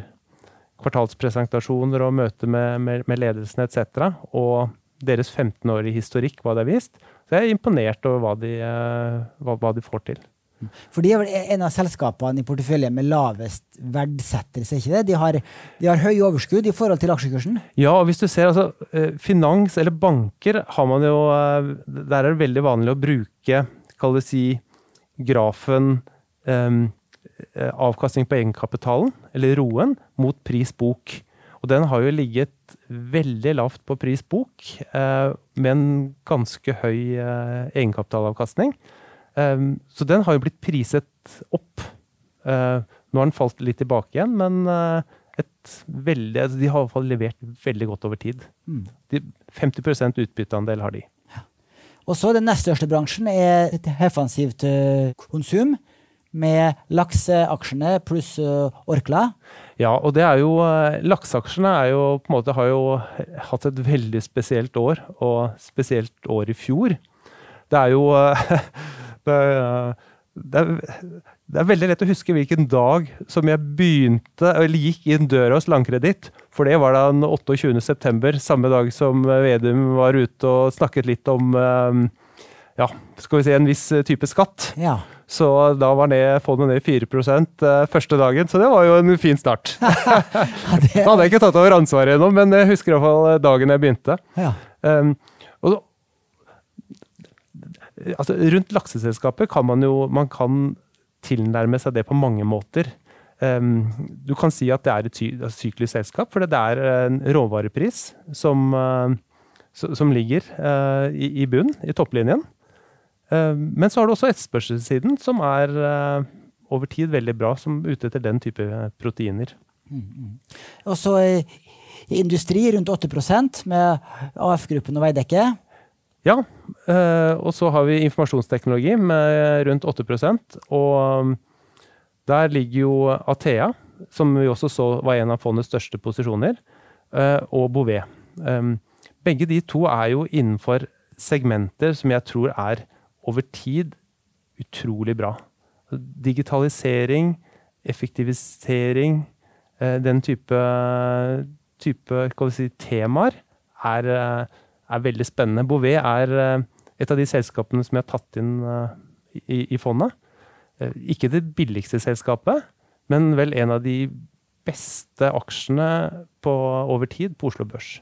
kvartalspresentasjoner og møter med, med, med ledelsen etc. og deres 15-årige historikk, hva det har vist, så jeg er imponert over hva de, eh, hva, hva de får til. For de er vel en av selskapene i porteføljen med lavest verdsettelse, ikke det? De har, de har høy overskudd i forhold til aksjekursen? Ja, og hvis du ser altså, eh, finans eller banker har man jo eh, Der er det veldig vanlig å bruke, kall det si, grafen um, avkastning på egenkapitalen, eller roen, mot pris bok. Og den har jo ligget veldig lavt på pris bok, eh, med en ganske høy eh, egenkapitalavkastning. Um, så den har jo blitt priset opp. Uh, nå har den falt litt tilbake igjen, men uh, veldig, altså de har i hvert fall levert veldig godt over tid. Mm. De, 50 utbytteandel har de. Ja. Og så Den nest største bransjen er et defensivt uh, konsum, med lakseaksjene pluss Orkla. Ja, og det er jo Lakseaksjene er jo på en måte har jo hatt et veldig spesielt år, og spesielt år i fjor. Det er jo Det, det, er, det, er, veldig lett å huske hvilken dag som jeg begynte, eller gikk inn døra hos Landkreditt. For det var den den 28.9., samme dag som Vedum var ute og snakket litt om eh, ja, skal vi si en viss type skatt. Ja. Så da var ned, fondet ned 4 eh, første dagen, så det var jo en fin start. ja, det... Da hadde jeg ikke tatt over ansvaret ennå, men jeg husker iallfall dagen jeg begynte. Ja. Um, altså, rundt lakseselskapet kan man jo man kan tilnærme seg det på mange måter. Um, du kan si at det er et altså, syklisk selskap, for det er en råvarepris som, uh, som ligger uh, i, i bunn, i topplinjen. Uh, men så har du også etterspørselssiden, som er uh, over tid veldig bra, som ute etter den type proteiner. Mm, mm. Og så industri rundt 8% med AF-gruppen og Veidekke. Ja, eh, og så har vi informasjonsteknologi med rundt 8 Og um, der ligger jo Athea, som vi også så var en av fondets største posisjoner, eh, og Bouvet. Um, begge de to er jo innenfor segmenter som jeg tror er over tid utrolig bra. Digitalisering, effektivisering, eh, den type, type si, temaer er er veldig spennende. Bouvet er eh, et av de selskapene som jeg har tatt inn eh, i, i fondet. eh, ikke det billigste selskapet, men vel en av de beste aksjene på, over tid på Oslo Børs.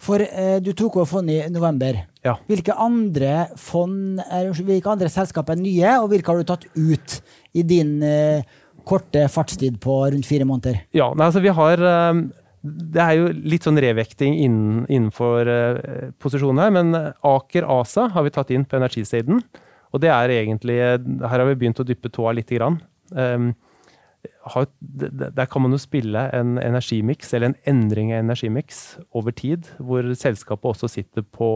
For eh, du tok over fondet i november. Ja. Hvilke andre fond er, hvilke andre selskap er nye, og hvilke har du tatt ut i din eh, korte fartstid på rundt fire måneder? Ja, nei, altså vi har eh, Det er jo litt sånn revekting innen, innenfor uh, posisjonen her, men Aker ASA har vi tatt inn på energisiden. Og det er egentlig Her har vi begynt å dyppe tåa lite grann. Um, har, der kan man jo spille en energimiks, eller en endring av energimiks, over tid. Hvor selskapet også sitter på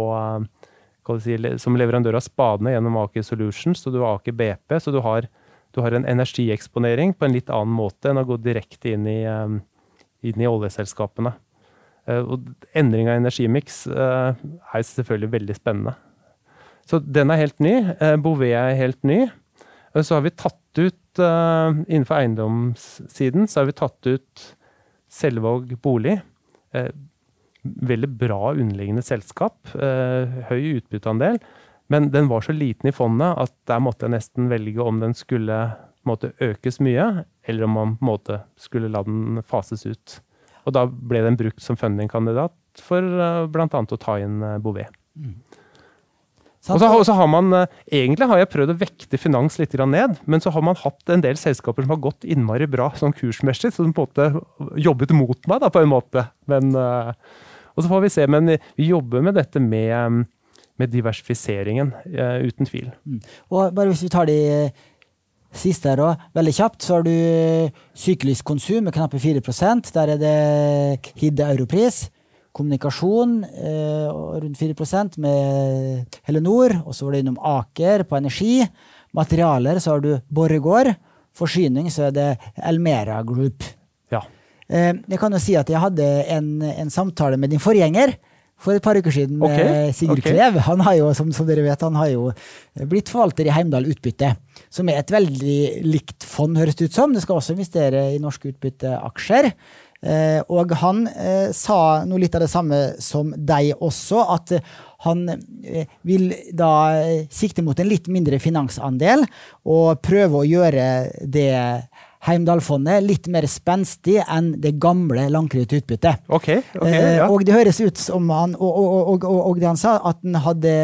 si, som leverandør av spadene gjennom Aker Solutions, så du har Aker BP. Så du har, du har, en energieksponering på en litt annen måte enn å gå direkte inn i, inn i oljeselskapene. Og endring av energimiks er selvfølgelig veldig spennende. Så den er helt ny. Eh, Bouvet er helt ny. Eh, så har vi tatt ut, innenfor eiendomssiden, så har vi tatt ut Selvåg bolig. Veldig bra underliggende selskap. Høy utbytteandel. Men den var så liten i fondet at der måtte jeg nesten velge om den skulle måte, økes mye, eller om man måte, skulle la den fases ut. Og da ble den brukt som fundingkandidat for uh, bl.a. å ta inn Bouvet. Mm. Og så, og så, har man, eh, Egentlig har jeg prøvd å vekte finans litt ned, men så har man hatt en del selskaper som har gått innmari bra sånn kursmessig, som på en måte jobbet mot meg, da, på en måte. Men, eh, og så får vi se. Men vi jobber med dette med, med diversifiseringen, eh, uten tvil. Mm. Og bare hvis vi tar de siste her òg, veldig kjapt, så har du syklisk konsum med knappe 4% Der er det Hidde Europris kommunikasjon eh, rundt 4 med Helenor. Og så var det innom Aker på energi. Materialer så har du Borregaard. Forsyning så er det Elmera Group. Ja. Eh, jeg kan jo si at jeg hadde en, en, samtale med din forgjenger for et par uker siden okay. Sigurd okay. Klev. Han har jo, som, som, dere vet, han har jo blitt forvalter i Heimdal Utbytte. Som er et veldig likt fond, høres det ut som. Det skal også investere i norske utbytteaksjer. Eh, og han eh, sa noe litt av det samme som deg også, at han eh, vil da sikte mot en litt mindre finansandel og prøve å gjøre det Heimdal-fondet litt mer spenstig enn det gamle Landkreditt utbyttet. Okay, okay, ja. og det høres ut som han og, og, og, og, det han sa, at han hadde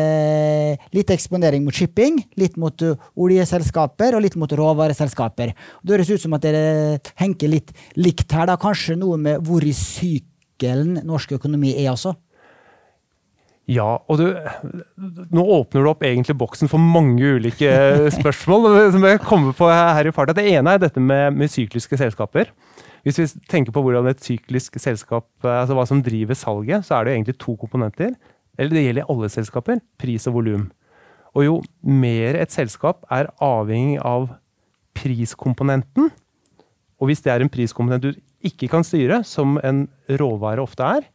litt eksponering mot shipping, litt mot oljeselskaper og litt mot råvareselskaper. Det høres ut som at dere henker litt likt her, da. Kanskje noe med hvor i sykelen norsk økonomi er også? Ja, og du, nå åpner du opp egentlig boksen for mange ulike spørsmål som jeg kommer på her i farta. Det ene er dette med, med, sykliske selskaper. Hvis vi tenker på hvordan et syklisk selskap, altså hva som driver salget, så er det egentlig to komponenter. Eller det gjelder alle selskaper. Pris og volum. Og jo mer et selskap er avhengig av priskomponenten, og hvis det er en priskomponent du ikke kan styre, som en råvare ofte er,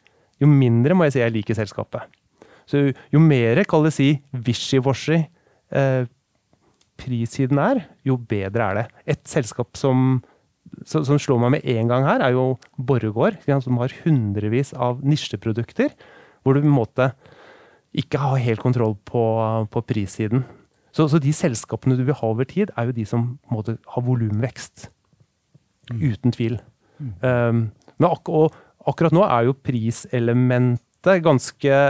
jo mindre må jeg si jeg liker selskapet. Så jo mer kall det si wishy-washy eh, prissiden er, jo bedre er det. Et selskap som, som, som slår meg med en gang her, er jo Borregaard, som har hundrevis av nisjeprodukter, hvor du på en måte ikke har helt kontroll på, på prissiden. Så, så, de selskapene du vil ha over tid, er jo de som måte, har volumvekst. Mm. Uten tvil. Mm. Um, men ak og akkurat nå er jo priselementet ganske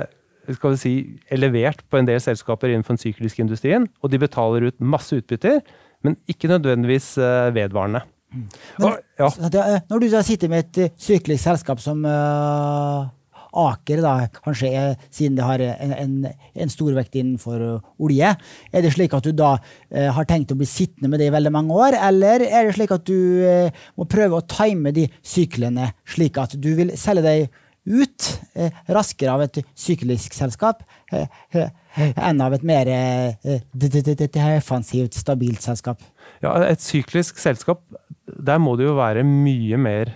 skal vi si, elevert på en del selskaper innenfor den sykliske industrien. Og de betaler ut masse utbytter, men ikke nødvendigvis uh, vedvarende. Mm. Men, og, ja. Eh, når du sitter med et uh, syklisk selskap som uh, Aker, da, kanskje siden det har en, en, en stor vekt innenfor olje, er det slik at du da har tenkt å bli sittende med det i veldig mange år, eller er det slik at du må prøve å time de syklene slik at du vil selge deg ut eh, raskere av et syklisk selskap eh, eh, enn av et mer defensivt, stabilt selskap. Ja, Et syklisk selskap, der må det jo være mye mer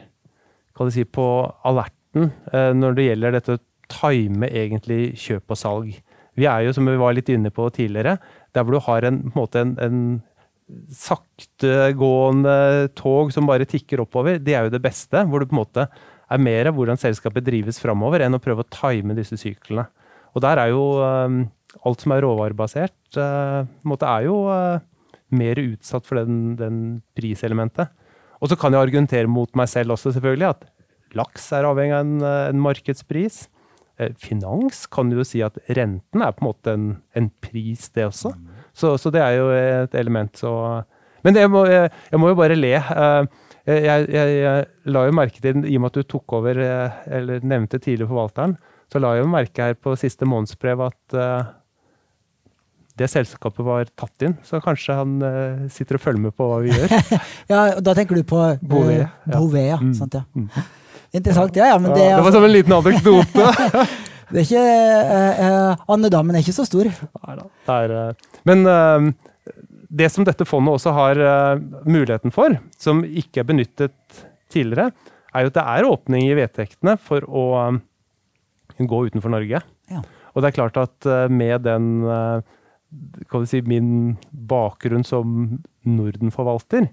si, på alerten når det gjelder dette å time egentlig kjøp og salg. Vi er jo, som vi var litt inne på tidligere, der hvor du har en, en, måte, en, en saktegående tog som bare tikker oppover, det er jo det beste. Hvor du på en måte er mer av hvordan selskapet drives framover, enn å prøve å time disse syklene. Og der er jo um, alt som er råvarebasert, uh, er jo uh, mer utsatt for den, den priselementet. Og så kan jeg argumentere mot meg selv også, selvfølgelig, at laks er avhengig av en, en markedspris. Eh, finans kan du jo si at renten er på en måte en, en pris, det også. Så, så, det er jo et element. Så. Men det, jeg, må, jeg, jeg, må, jo bare le. Eh, jeg, jeg, la jo merke til, i og med at du tok over, eh, eller nevnte tidligere forvalteren, så la jeg jo merke her på siste månedsbrev at det selskapet var tatt inn. Så kanskje han uh, sitter og følger med på hva vi gjør. ja, og Da tenker du på uh, Bouvet. Bouvet ja. Mm. Sant, ja. Mm. Interessant. Ja, ja, men det, ja, det var som en liten anekdote. det er ikke, uh, Andedammen er ikke så stor. Nei da. men det som dette fondet også har muligheten for, som ikke er benyttet tidligere, er jo at det er åpning i vedtektene for å gå utenfor Norge. Ja. Og det er klart at med den kan si, min bakgrunn som Norden-forvalter,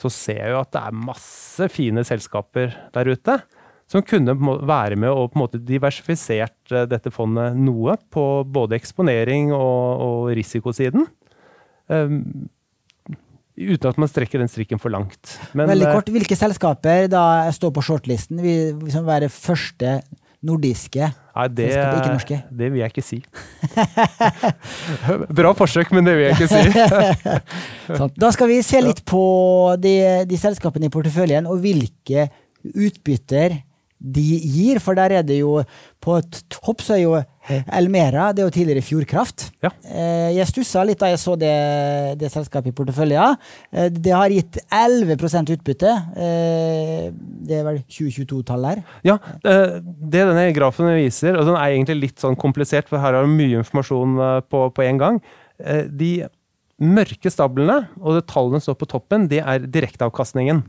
så ser jeg jo at det er masse fine selskaper der ute som kunne være med og på en måte diversifisert eh, dette fondet noe på både eksponering og, og risikosiden. Um, uten at man strekker den strikken for langt. Men, Veldig kort, eh, Hvilke selskaper da står på shortlisten? Vil liksom være første nordiske Nei, det, ikke norske? Det vil jeg ikke si. Bra forsøk, men det vil jeg ikke si. da skal vi se litt på de, de selskapene i porteføljen, og hvilke utbytter de gir. For der er det jo På topp så er jo Elmera, det er jo tidligere Fjordkraft. Ja. Eh, jeg stussa litt da jeg så det, det selskapet i porteføljen. Eh, det har gitt 11 utbytte. Eh, det er vel 2022-tall her? Ja, det denne grafen viser, og den er egentlig litt sånn komplisert, for her har du mye informasjon på, på en gang. De mørke stablene og det tallene står på toppen, det er direkteavkastningen.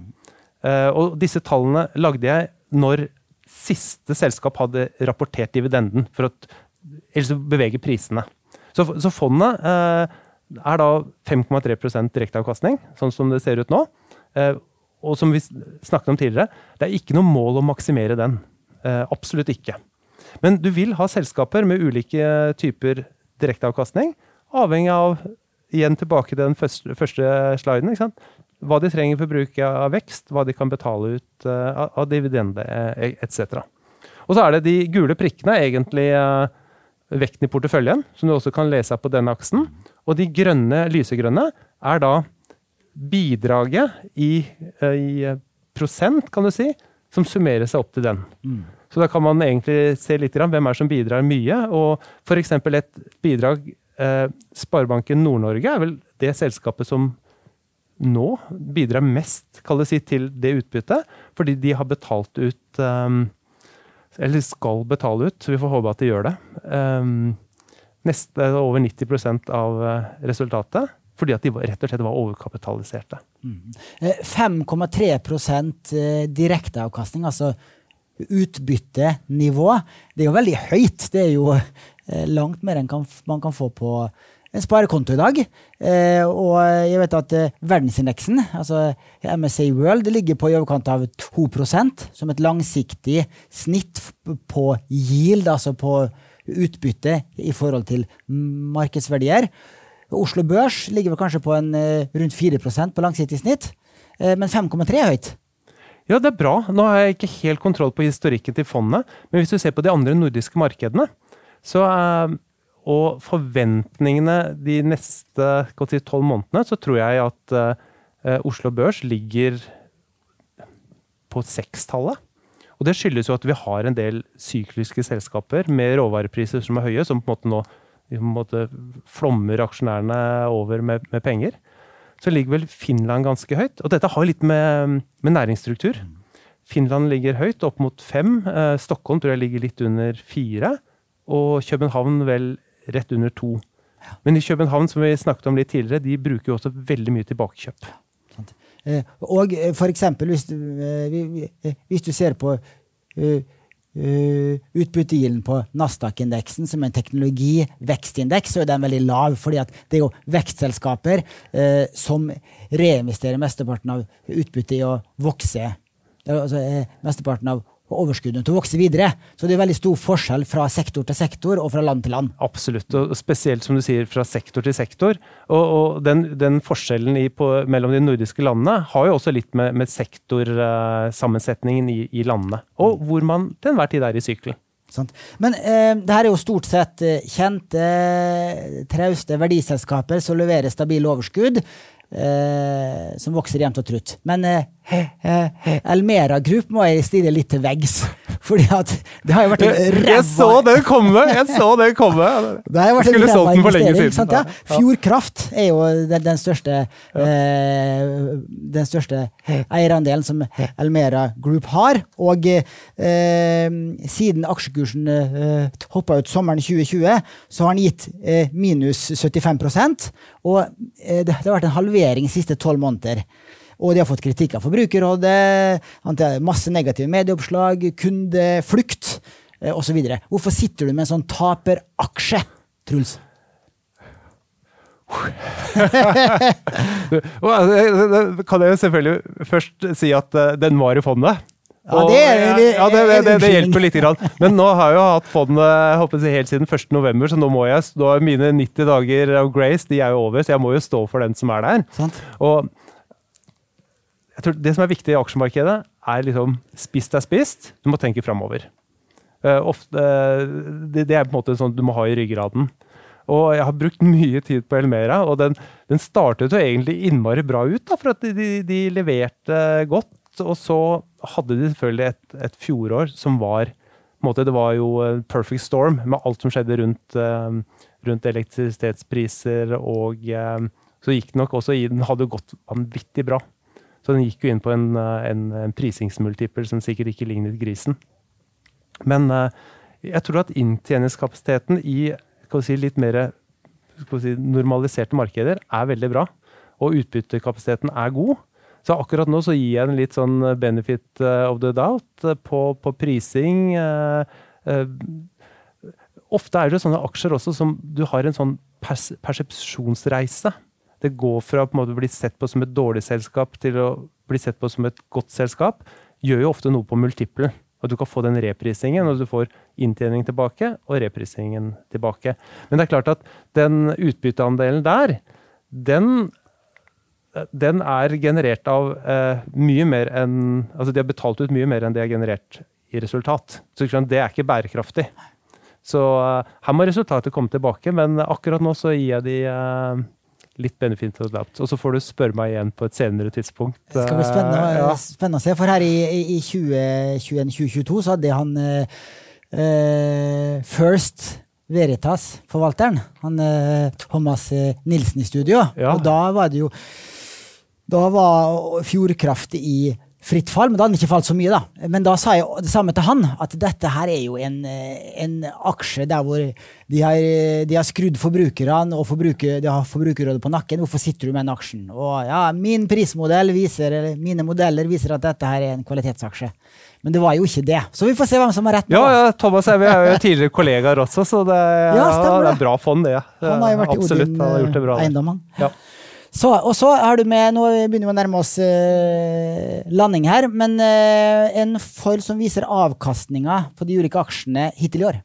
Og disse tallene lagde jeg når siste selskap hadde rapportert dividenden, for at ellers beveger prisene. Så, så fondet eh, er da 5,3% direkteavkastning, sånn som det ser ut nå. Eh, og som vi snakket om tidligere, det er ikke noe mål å maksimere den. Eh, absolutt ikke. Men du vil ha selskaper med ulike typer direkteavkastning, avhengig av igjen tilbake til den første, første sliden. Hva de trenger for bruk av vekst, hva de kan betale ut uh, av dividende uh, etc. Og så er det de gule prikkene, egentlig uh, vekten i porteføljen, som du også kan lese på denne aksen. Og de grønne, lysegrønne er da bidraget i, i prosent, kan du si, som summerer seg opp til den. Mm. Så da kan man egentlig se litt grann, hvem er som bidrar mye. Og f.eks. et bidrag eh, Sparebanken Nord-Norge er vel det selskapet som nå bidrar mest si, til det utbyttet, fordi de har betalt ut um, Eller skal betale ut, så vi får håpe at de gjør det. Um, neste over 90 av eh, resultatet. Fordi at de rett og slett var overkapitaliserte. Mm. 5,3% eh, direkteavkastning, altså utbyttenivå. Det er jo veldig høyt. Det er jo langt mer enn man kan få på sparekonto i dag. Eh, og jeg vet at eh, verdensindeksen, altså MSA World, ligger på i overkant av 2% som et langsiktig snitt på yield, altså på utbytte i forhold til markedsverdier. Oslo Børs ligger vel kanskje på en eh, rundt 4% på langsiktig snitt, men 5,3 er høyt. Ja, det er bra. Nå har jeg ikke helt kontroll på historikken til fondet, men hvis du ser på de andre nordiske markedene, så og forventningene de neste tolv månedene, så tror jeg at uh, Oslo Børs ligger på sekstallet. Og det skyldes jo at vi har en del sykliske selskaper med råvarepriser som er høye, som på en måte nå en måte flommer aksjonærene over med, med, penger. Så ligger vel Finland ganske høyt. Og dette har litt med, med næringsstruktur. Finland ligger høyt, opp mot fem. Eh, Stockholm tror jeg ligger litt under fire. Og København vel rett under to. Men i København som vi snakket om litt tidligere, de bruker jo også veldig mye tilbakekjøp. Eh, og eh, for eksempel, hvis, eh, hvis du ser på utbyttegilden på Nasdaq-indeksen som er en teknologivekstindeks, så er den veldig lav. fordi det er jo vekstselskaper uh, som reinvesterer mesteparten av utbyttet i å vokse. Altså, mesteparten av og overskuddene til å vokse videre. Så det er veldig stor forskjell fra sektor til sektor og fra land til land. Absolutt, og spesielt som du sier fra sektor til sektor. Og, og den, den, forskjellen i, på, mellom de nordiske landene har jo også litt med, med sektorsammensetningen i, i, landene, og hvor man til enhver tid er i sykelen. Men eh, det her er jo stort sett eh, kjente, trauste verdiselskaper som leverer stabile overskudd. Eh, som vokser jevnt og trutt. Men eh, Elmera Group må jeg stille litt til veggs. Fordi at det har jo vært en ræva Jeg så den komme! Jeg så den komme! Det har vært Skulle solgt den for lenge siden. Sant, ja? Fjordkraft er jo den, den største eh, den største eierandelen som Elmera Group har. Og eh, siden aksjekursen eh, hoppa ut sommeren 2020, så har den gitt eh, minus 75 Og eh, det, det har vært en halvering de siste tolv måneder. Og de har fått kritikk av Forbrukerrådet, masse negative medieoppslag, kundeflukt eh, osv. Hvorfor sitter du med en sånn taperaksje, Truls? kan jeg jo selvfølgelig først si at eh, den var i fondet. Ja, det, ja, det, det, det, hjelper litt. Grann. Men nå har jeg jo hatt fondet håper jeg, helt siden 1.11, så nå må jeg, da mine 90 dager av Grace de er jo over, så jeg må jo stå for den som er der. Sant. Og tror Det som er viktig i aksjemarkedet, er liksom spist er spist. Du må tenke framover. Uh, det, det, er på en måte sånn du må ha i ryggraden. Og jeg har brukt mye tid på Elmera, og den, den startet jo egentlig innmari bra ut. Da, for at de, de, leverte godt. Og så hadde de selvfølgelig et, et fjorår som var måte, Det var jo perfect storm med alt som skjedde rundt, uh, rundt elektrisitetspriser. Og så gikk det nok også i Den hadde gått vanvittig bra. Så den gikk jo inn på en, eh, en, en prisingsmultipel som sikkert ikke lignet grisen. Men uh, jeg tror at inntjeningskapasiteten i si, litt mer si, normaliserte markeder er veldig bra. Og utbyttekapasiteten er god. Så akkurat nå så gir jeg en litt sånn benefit eh, of the doubt på, på prising. Ofte er det sånne aksjer også som du har en sånn persepsjonsreise det går fra å bli sett på som et dårlig selskap til å bli sett på som et godt selskap, gjør jo ofte noe på multiplen. At du kan få den reprisingen, og du får inntjening tilbake og reprisingen tilbake. Men det er klart at den utbytteandelen der, den, den er generert av eh, mye mer enn Altså de har betalt ut mye mer enn de har generert i resultat. Så det er ikke bærekraftig. Så eh, her må resultatet komme tilbake, men akkurat nå så gir jeg de eh, litt benefit of doubt. Og så får du spørre meg igjen på et senere tidspunkt. Det skal bli spennende, uh, ja. spennende å se. For her i, i 2021-2022 så hadde han uh, First Veritas-forvalteren, han Thomas Nilsen i studio. Ja. Og da var det jo Da var Fjordkraft i fritt fall, men da hadde den ikke falt så mye. da. Men da sa jeg det samme til han, at dette her er jo en, en aksje der hvor de har, de har skrudd forbrukerne, og forbruker, de har Forbrukerrådet på nakken. Hvorfor sitter du med den aksjen? Og ja, min prismodell viser, eller mine modeller viser at dette her er en kvalitetsaksje. Men det var jo ikke det. Så vi får se hvem som har rett. nå. Ja, ja Thomas jeg er jo tidligere kollegaer også, så det, ja, ja, det er bra fond, det. Han har jo vært Absolutt, i Odin Eiendom, han. Ja. Så, og så har du med Nå begynner vi å nærme oss uh, landing her, men uh, en foil som viser avkastninga på de ulike aksjene hittil i år.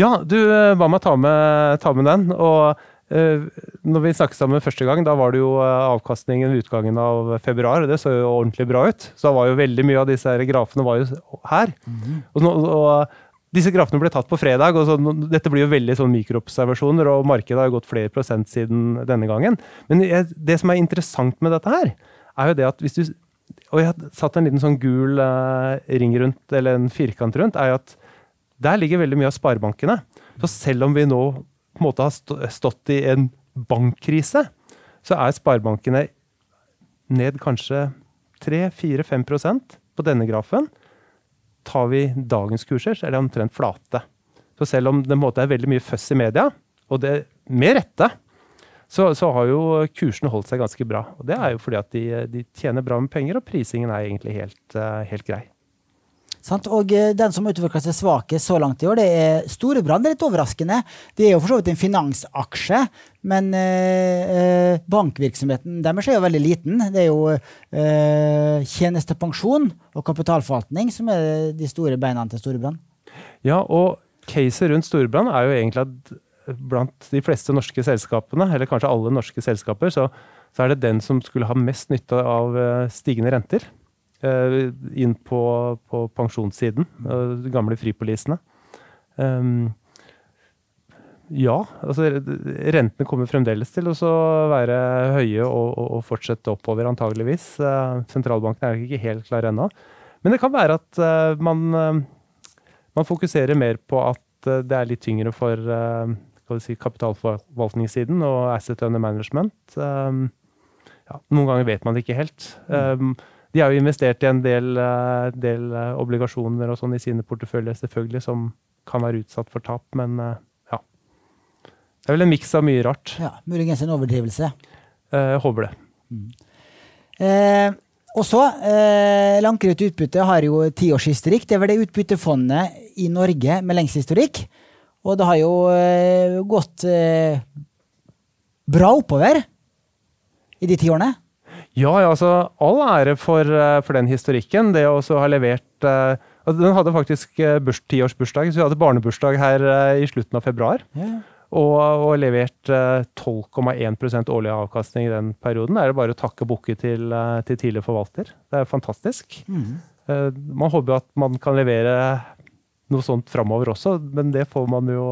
Ja, du uh, ba meg ta med, ta med den. og når vi snakket sammen første gang, da var det jo avkastningen ved utgangen av februar. Det så jo ordentlig bra ut. Så da var jo veldig mye av disse her grafene var jo her. Mm -hmm. og, og, disse grafene ble tatt på fredag, og så, dette blir jo veldig sånn mikroobservasjoner, og markedet har jo gått flere prosent siden denne gangen. Men det som er interessant med dette her, er jo det at hvis du Og jeg har satt en liten sånn gul eh, ring rundt, eller en firkant rundt, er jo at der ligger veldig mye av sparebankene. Så selv om vi nå på en måte har stått i en bankkrise, så er sparebankene ned kanskje 3-4-5% på denne grafen tar vi dagens kurser, så er de omtrent flate. Så selv om det er veldig mye føss i media, og det med rette, så, så, har jo kursene holdt seg ganske bra. Og det er jo fordi at de, de tjener bra med penger, og prisingen er egentlig helt, uh, helt grei. Sant? Og eh, den som har utvikla seg svakest så langt i år, det er Storebrand. Det er litt overraskende. Det er jo for så vidt en finansaksje, men eh, eh, bankvirksomheten deres er jo veldig liten. Det er jo eh, tjenestepensjon og kapitalforvaltning som er de store beina til Storebrand. Ja, og caset rundt Storebrand er jo egentlig at blant de fleste norske selskapene, eller kanskje alle norske selskaper, så, så er det den som skulle ha mest nytte av eh, stigende renter. Uh, inn på, på pensjonssiden, uh, de gamle fripolisene. Um, ja, altså rentene kommer fremdeles til å være høye og, og, fortsette oppover, antageligvis. Uh, sentralbanken er ikke helt klar ennå. Men det kan være at man, man, fokuserer mer på at det er litt tyngre for si, kapitalforvaltningssiden og asset under management. Um, ja, noen ganger vet man det ikke helt. Um, de har jo investert i en del, uh, del uh, obligasjoner og sånn i sine porteføljer, selvfølgelig, som kan være utsatt for tap, men uh, ja. Det er vel en miks av mye rart. Ja, Muligens en overdrivelse. Jeg håper det. Mm. Eh, og så, eh, Lankerud utbytte har jo tiårshistorikk. Det er vel det utbyttefondet i Norge med lengst historikk. Og det har jo eh, gått eh, bra oppover i de ti årene. Ja, ja, altså all ære for, eh, for den historikken. Det å ha levert uh, Den hadde faktisk burs, tiårsbursdag, så vi hadde barnebursdag her i slutten av februar. Yeah. Og, og, levert uh, 12,1% årlig avkastning i den perioden. Det er det bare å takke bukke til, til tidligere forvalter. Det er fantastisk. Mm. man håper jo at man kan levere noe sånt framover også, men det får man jo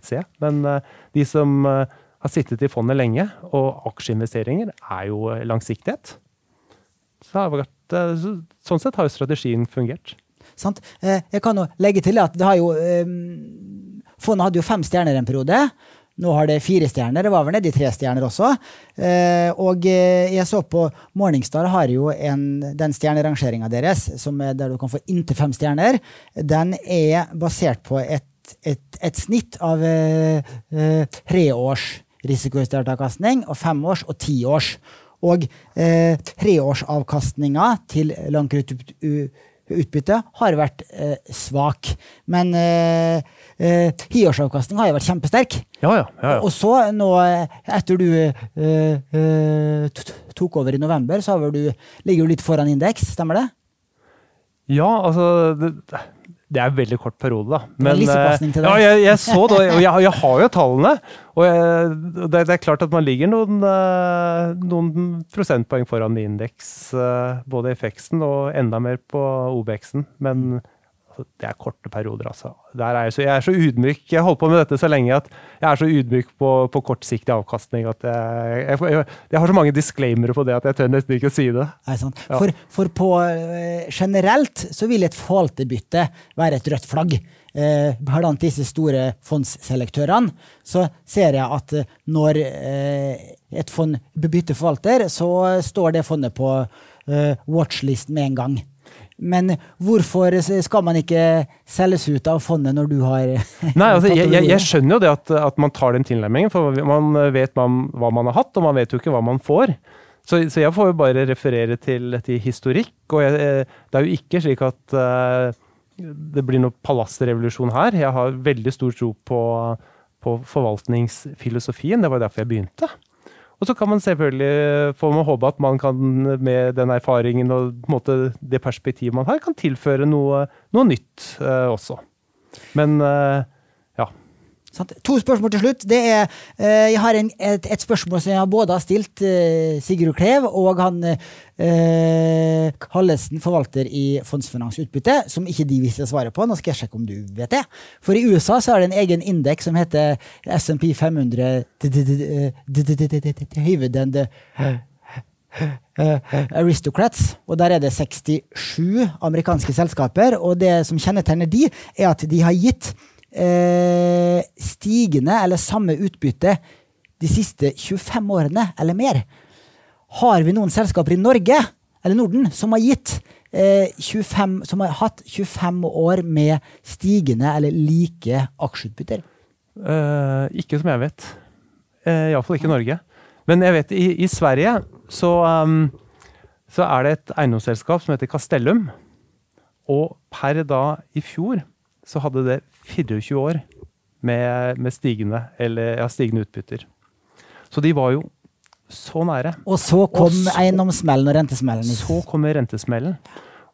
se. Men de som har sittet i fondet lenge, og aksjeinvesteringer er jo langsiktighet. Så vært, eh, sånn sett har jo strategien fungert. Sant. Eh, jeg kan jo legge til at det har jo eh, Fondet hadde jo fem stjerner en periode. Nå har det fire stjerner. Det var vel nedi tre stjerner også. Og jeg så på Morningstar har jo en, den stjernerangeringa deres, som er, der du kan få inntil fem stjerner. Den er basert på et, et, et snitt av tre års risikojustert avkastning, og femårs og tiårs. Og eh, treårsavkastninga til langkruttutbytte har vært eh, svak. Men eh, eh, tiårsavkastning har jo vært kjempesterk. Ja, ja, ja, og så nå, etter du eh, eh, tok over i november, så du, ligger du litt foran indeks, stemmer det? Ja, altså det, det er en veldig kort periode, da. Men, det ja, jeg, jeg, så det, og jeg, jeg, har jo tallene. Og jeg, det, det, er klart at man ligger noen, eh, noen prosentpoeng foran indeks. Eh, både i FX-en og enda mer på OBX-en. Men det er korte perioder, altså. Er jeg, så, jeg, er så ydmyk. Jeg har holdt på med dette så lenge at jeg er så ydmyk på, på kortsiktig avkastning at jeg, jeg, jeg, har så mange disclaimere på det at jeg tør nesten ikke å si det. Nei, ja. for, for, på uh, generelt så vil et forvalterbytte være et rødt flagg. Eh, blant disse store fondsselektørene så ser jeg at når når et fond bytter forvalter, så står det fondet på watchlist med en gang. Men hvorfor skal man ikke selges ut av fondet når du har Nei, altså, jeg, jeg, jeg, skjønner jo det at, at, man tar den tilnærmingen, for man vet man, hva man har hatt, og man vet jo ikke hva man får. Så, så jeg får jo bare referere til, til historikk, og jeg, det er jo ikke slik at uh, det blir noe palassrevolusjon her. Jeg har veldig stor tro på, på forvaltningsfilosofien. Det var derfor jeg begynte. Og så kan man selvfølgelig få med håpe at man kan med den erfaringen og måte, det perspektivet man har, kan tilføre noe, noe nytt uh, også. Men uh, To spørsmål til slutt. Det er, eh, jeg har en, et, et, spørsmål som jeg både har stilt eh, Sigurd Klev og han eh, Hallesen, forvalter i Fondsfinans Utbytte, som ikke de visste svaret på. Nå skal jeg sjekke om du vet det. For i USA så er det en egen indeks som heter SMP 500 Dividend Aristocrats, og der er det 67 amerikanske selskaper. Og det som kjennetegner de, er at de har gitt eh, stigende eller samme utbytte de siste 25 årene eller mer. Har vi noen selskaper i Norge eller Norden som har gitt eh, 25, som har hatt 25 år med stigende eller like aksjeutbytter? Eh, ikke som jeg vet. Eh, Iallfall ikke Norge. Men jeg vet i, i Sverige så, um, så er det et eiendomsselskap som heter Castellum. Og per da i fjor så hadde det 24 år med, med stigende, eller, ja, stigende utbytter. Så de var jo så nære. Og så kom Og så- eiendomssmellen og rentesmellen. Så kommer rentesmellen,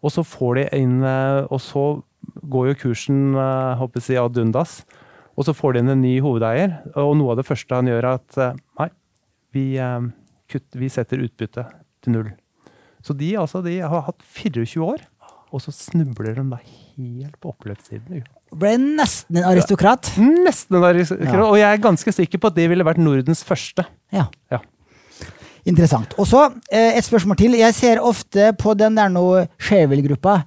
og så får de inn eh, Og så går jo kursen eh, håper jeg, ad undas. Og så får de inn en ny hovedeier, og noe av det første han gjør, er at eh, nei, vi, eh, kutt, vi setter utbyttet til null. Så de, altså, de har hatt 24 år, og så snubler de da helt på oppløpssiden. Ble nesten en aristokrat. Nesten en aristokrat, Ja. og jeg er ganske sikker på at det ville vært Nordens første. Ja. Ja. Interessant. Og så eh, et spørsmål til. Jeg ser ofte på den der nå Sharewill-gruppa,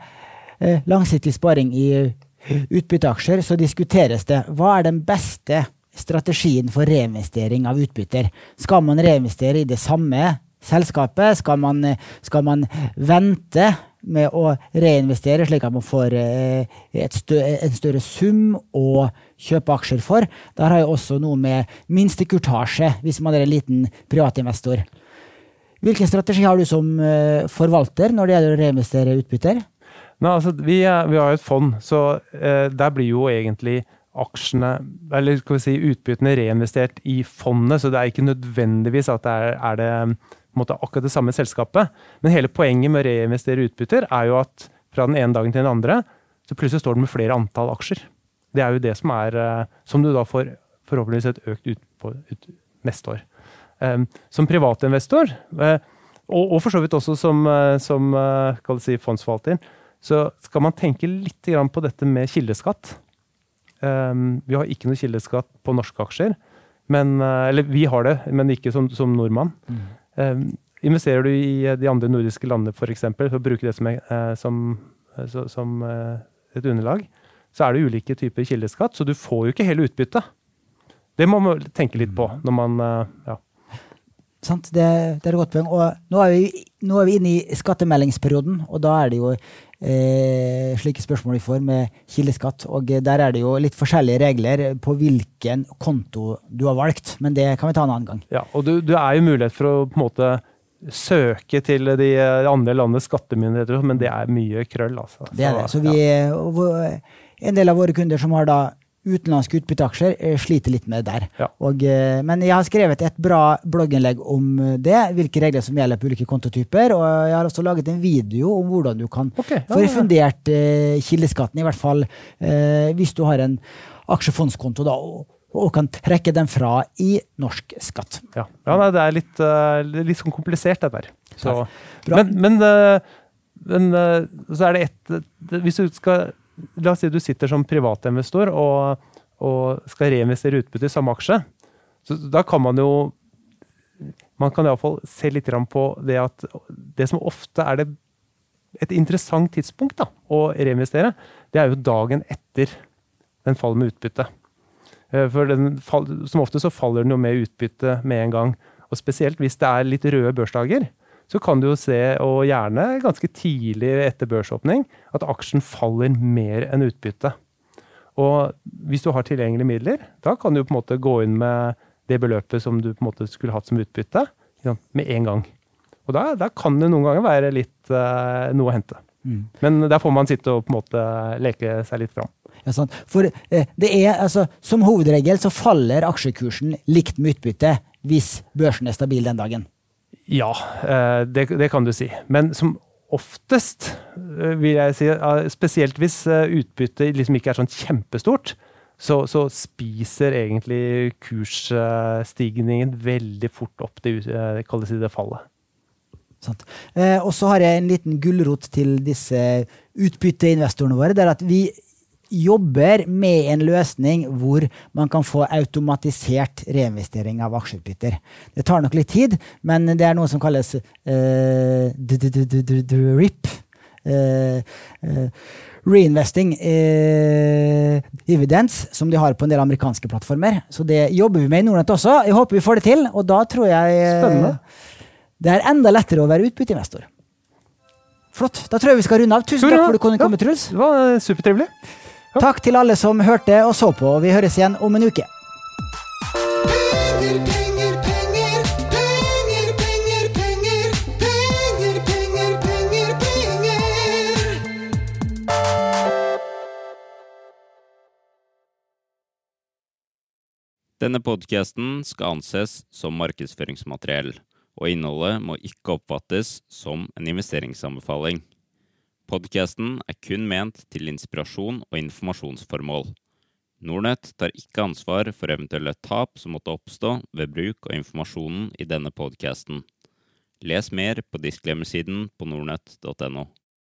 eh, langsiktig sparing i eh, utbytteaksjer, så diskuteres det hva er den beste strategien for reinvestering av utbytter. Skal man reinvestere i det samme selskapet? Skal man, skal man vente med å reinvestere, slik at man får eh, stø en større sum å kjøpe aksjer for? Der har jeg også noe med minstekurtasje, hvis man er en liten privatinvestor. Hvilken strategi har du som eh, forvalter når det gjelder å reinvestere utbytter? Nei, altså, vi, er, vi har jo et fond, så eh, der blir jo egentlig aksjene, eller skal vi si utbyttene, reinvestert i fondet. Så det er ikke nødvendigvis at det er, er det måte, akkurat det samme selskapet. Men hele poenget med å reinvestere utbytter er jo at fra den ene dagen til den andre, så plutselig står det med flere antall aksjer. Det er jo det som er eh, Som du da får forhåpentligvis et økt ut, neste år. Um, som privatinvestor, eh, og, for så vidt også som, eh, som si, fondsforvalter, så skal man tenke litt på dette med kildeskatt. Um, vi har ikke noe kildeskatt på norske aksjer. Men, eller vi har det, men ikke som, som nordmann. Um, investerer du i eh, de andre nordiske landene f.eks., for, for å bruke det som, eh, som, eh, som et underlag, så er det ulike typer kildeskatt, så du får jo ikke hele utbyttet. Det må man tenke litt på når man ja. Sant? Det, det er et godt poeng. Og nå er, vi, nå er vi inne i skattemeldingsperioden, og da er det jo eh, slike spørsmål vi får med kildeskatt. Og eh, der er det jo litt forskjellige regler på hvilken konto du har valgt, men det kan vi ta en annen gang. Ja, og du, du er jo mulighet for å på en måte søke til de eh, andre landets skattemyndigheter, men det er mye krøll, altså. Det er det. Så vi, ja. en del av våre kunder som har da utenlandske utbytteaksjer, eh, sliter litt med det der. Ja. Og, eh, men jeg har skrevet et bra blogginnlegg om eh, det, hvilke regler som gjelder på ulike kontotyper. Og jeg har også laget en video om hvordan du kan okay. få refundert eh, kildeskatten, i hvert fall hvis du har en aksjefondskonto da, og, og kan trekke den fra i norsk skatt. Ja, ja nei, det er litt, uh, litt sånn komplisert, det der. Så, men men, men så er det ett Hvis du skal La oss si du sitter som privatinvestor og, og skal reinvestere utbytte i samme aksje. Så da kan man jo Man kan iallfall se litt på det at det som ofte er det et interessant tidspunkt da, å reinvestere, det er jo dagen etter den faller med utbytte. Eh, For fall, som ofte så faller den jo med utbytte med en gang. Og spesielt hvis det er litt røde børsdager, så kan du jo se, og gjerne ganske tidlig etter børsåpning, at aksjen faller mer enn utbytte. Og hvis du har tilgjengelige midler, da kan du på en måte gå inn med det beløpet som du på en måte skulle hatt som utbytte, med en gang. Og da, da kan det noen ganger være litt eh, noe å hente. Mm. Men der får man sitte og på en måte leke seg litt fram. Ja, sant. For eh, det er, altså, som hovedregel så faller aksjekursen likt med utbytte hvis børsen er stabil den dagen. Ja, eh, det, det kan du si. Men som oftest, eh, vil jeg si, eh, spesielt hvis utbyttet liksom ikke er sånn kjempestort, så, så spiser egentlig kursstigningen veldig fort opp det, si det fallet. Eh, og så har jeg en liten gulrot til disse utbytteinvestorene våre. Det er at vi jobber med en løsning hvor man kan få automatisert reinvestering av aksjeutbytter. Det tar nok litt tid, men det er noe som kalles RIP. Reinvesting dividends, som de har på en del amerikanske plattformer. Så det jobber vi med i Nordnett også. Jeg håper vi får det til, og da tror jeg eh, Spennende. det er enda lettere å være utbytteinvestor. Flott. Da tror jeg vi skal runde av. Tusen takk for at du kunne komme, Truls. Det var eh, supertrivelig. Takk til alle som hørte og så på. Vi høres igjen om en uke. Denne podkasten skal anses som markedsføringsmateriell, og innholdet må ikke oppfattes som en investeringsanbefaling. Podkasten er kun ment til inspirasjon og informasjonsformål. Nordnett tar ikke ansvar for eventuelle tap som måtte oppstå ved bruk av informasjonen i denne podkasten. Les mer på disclaimer-siden på nordnett.no.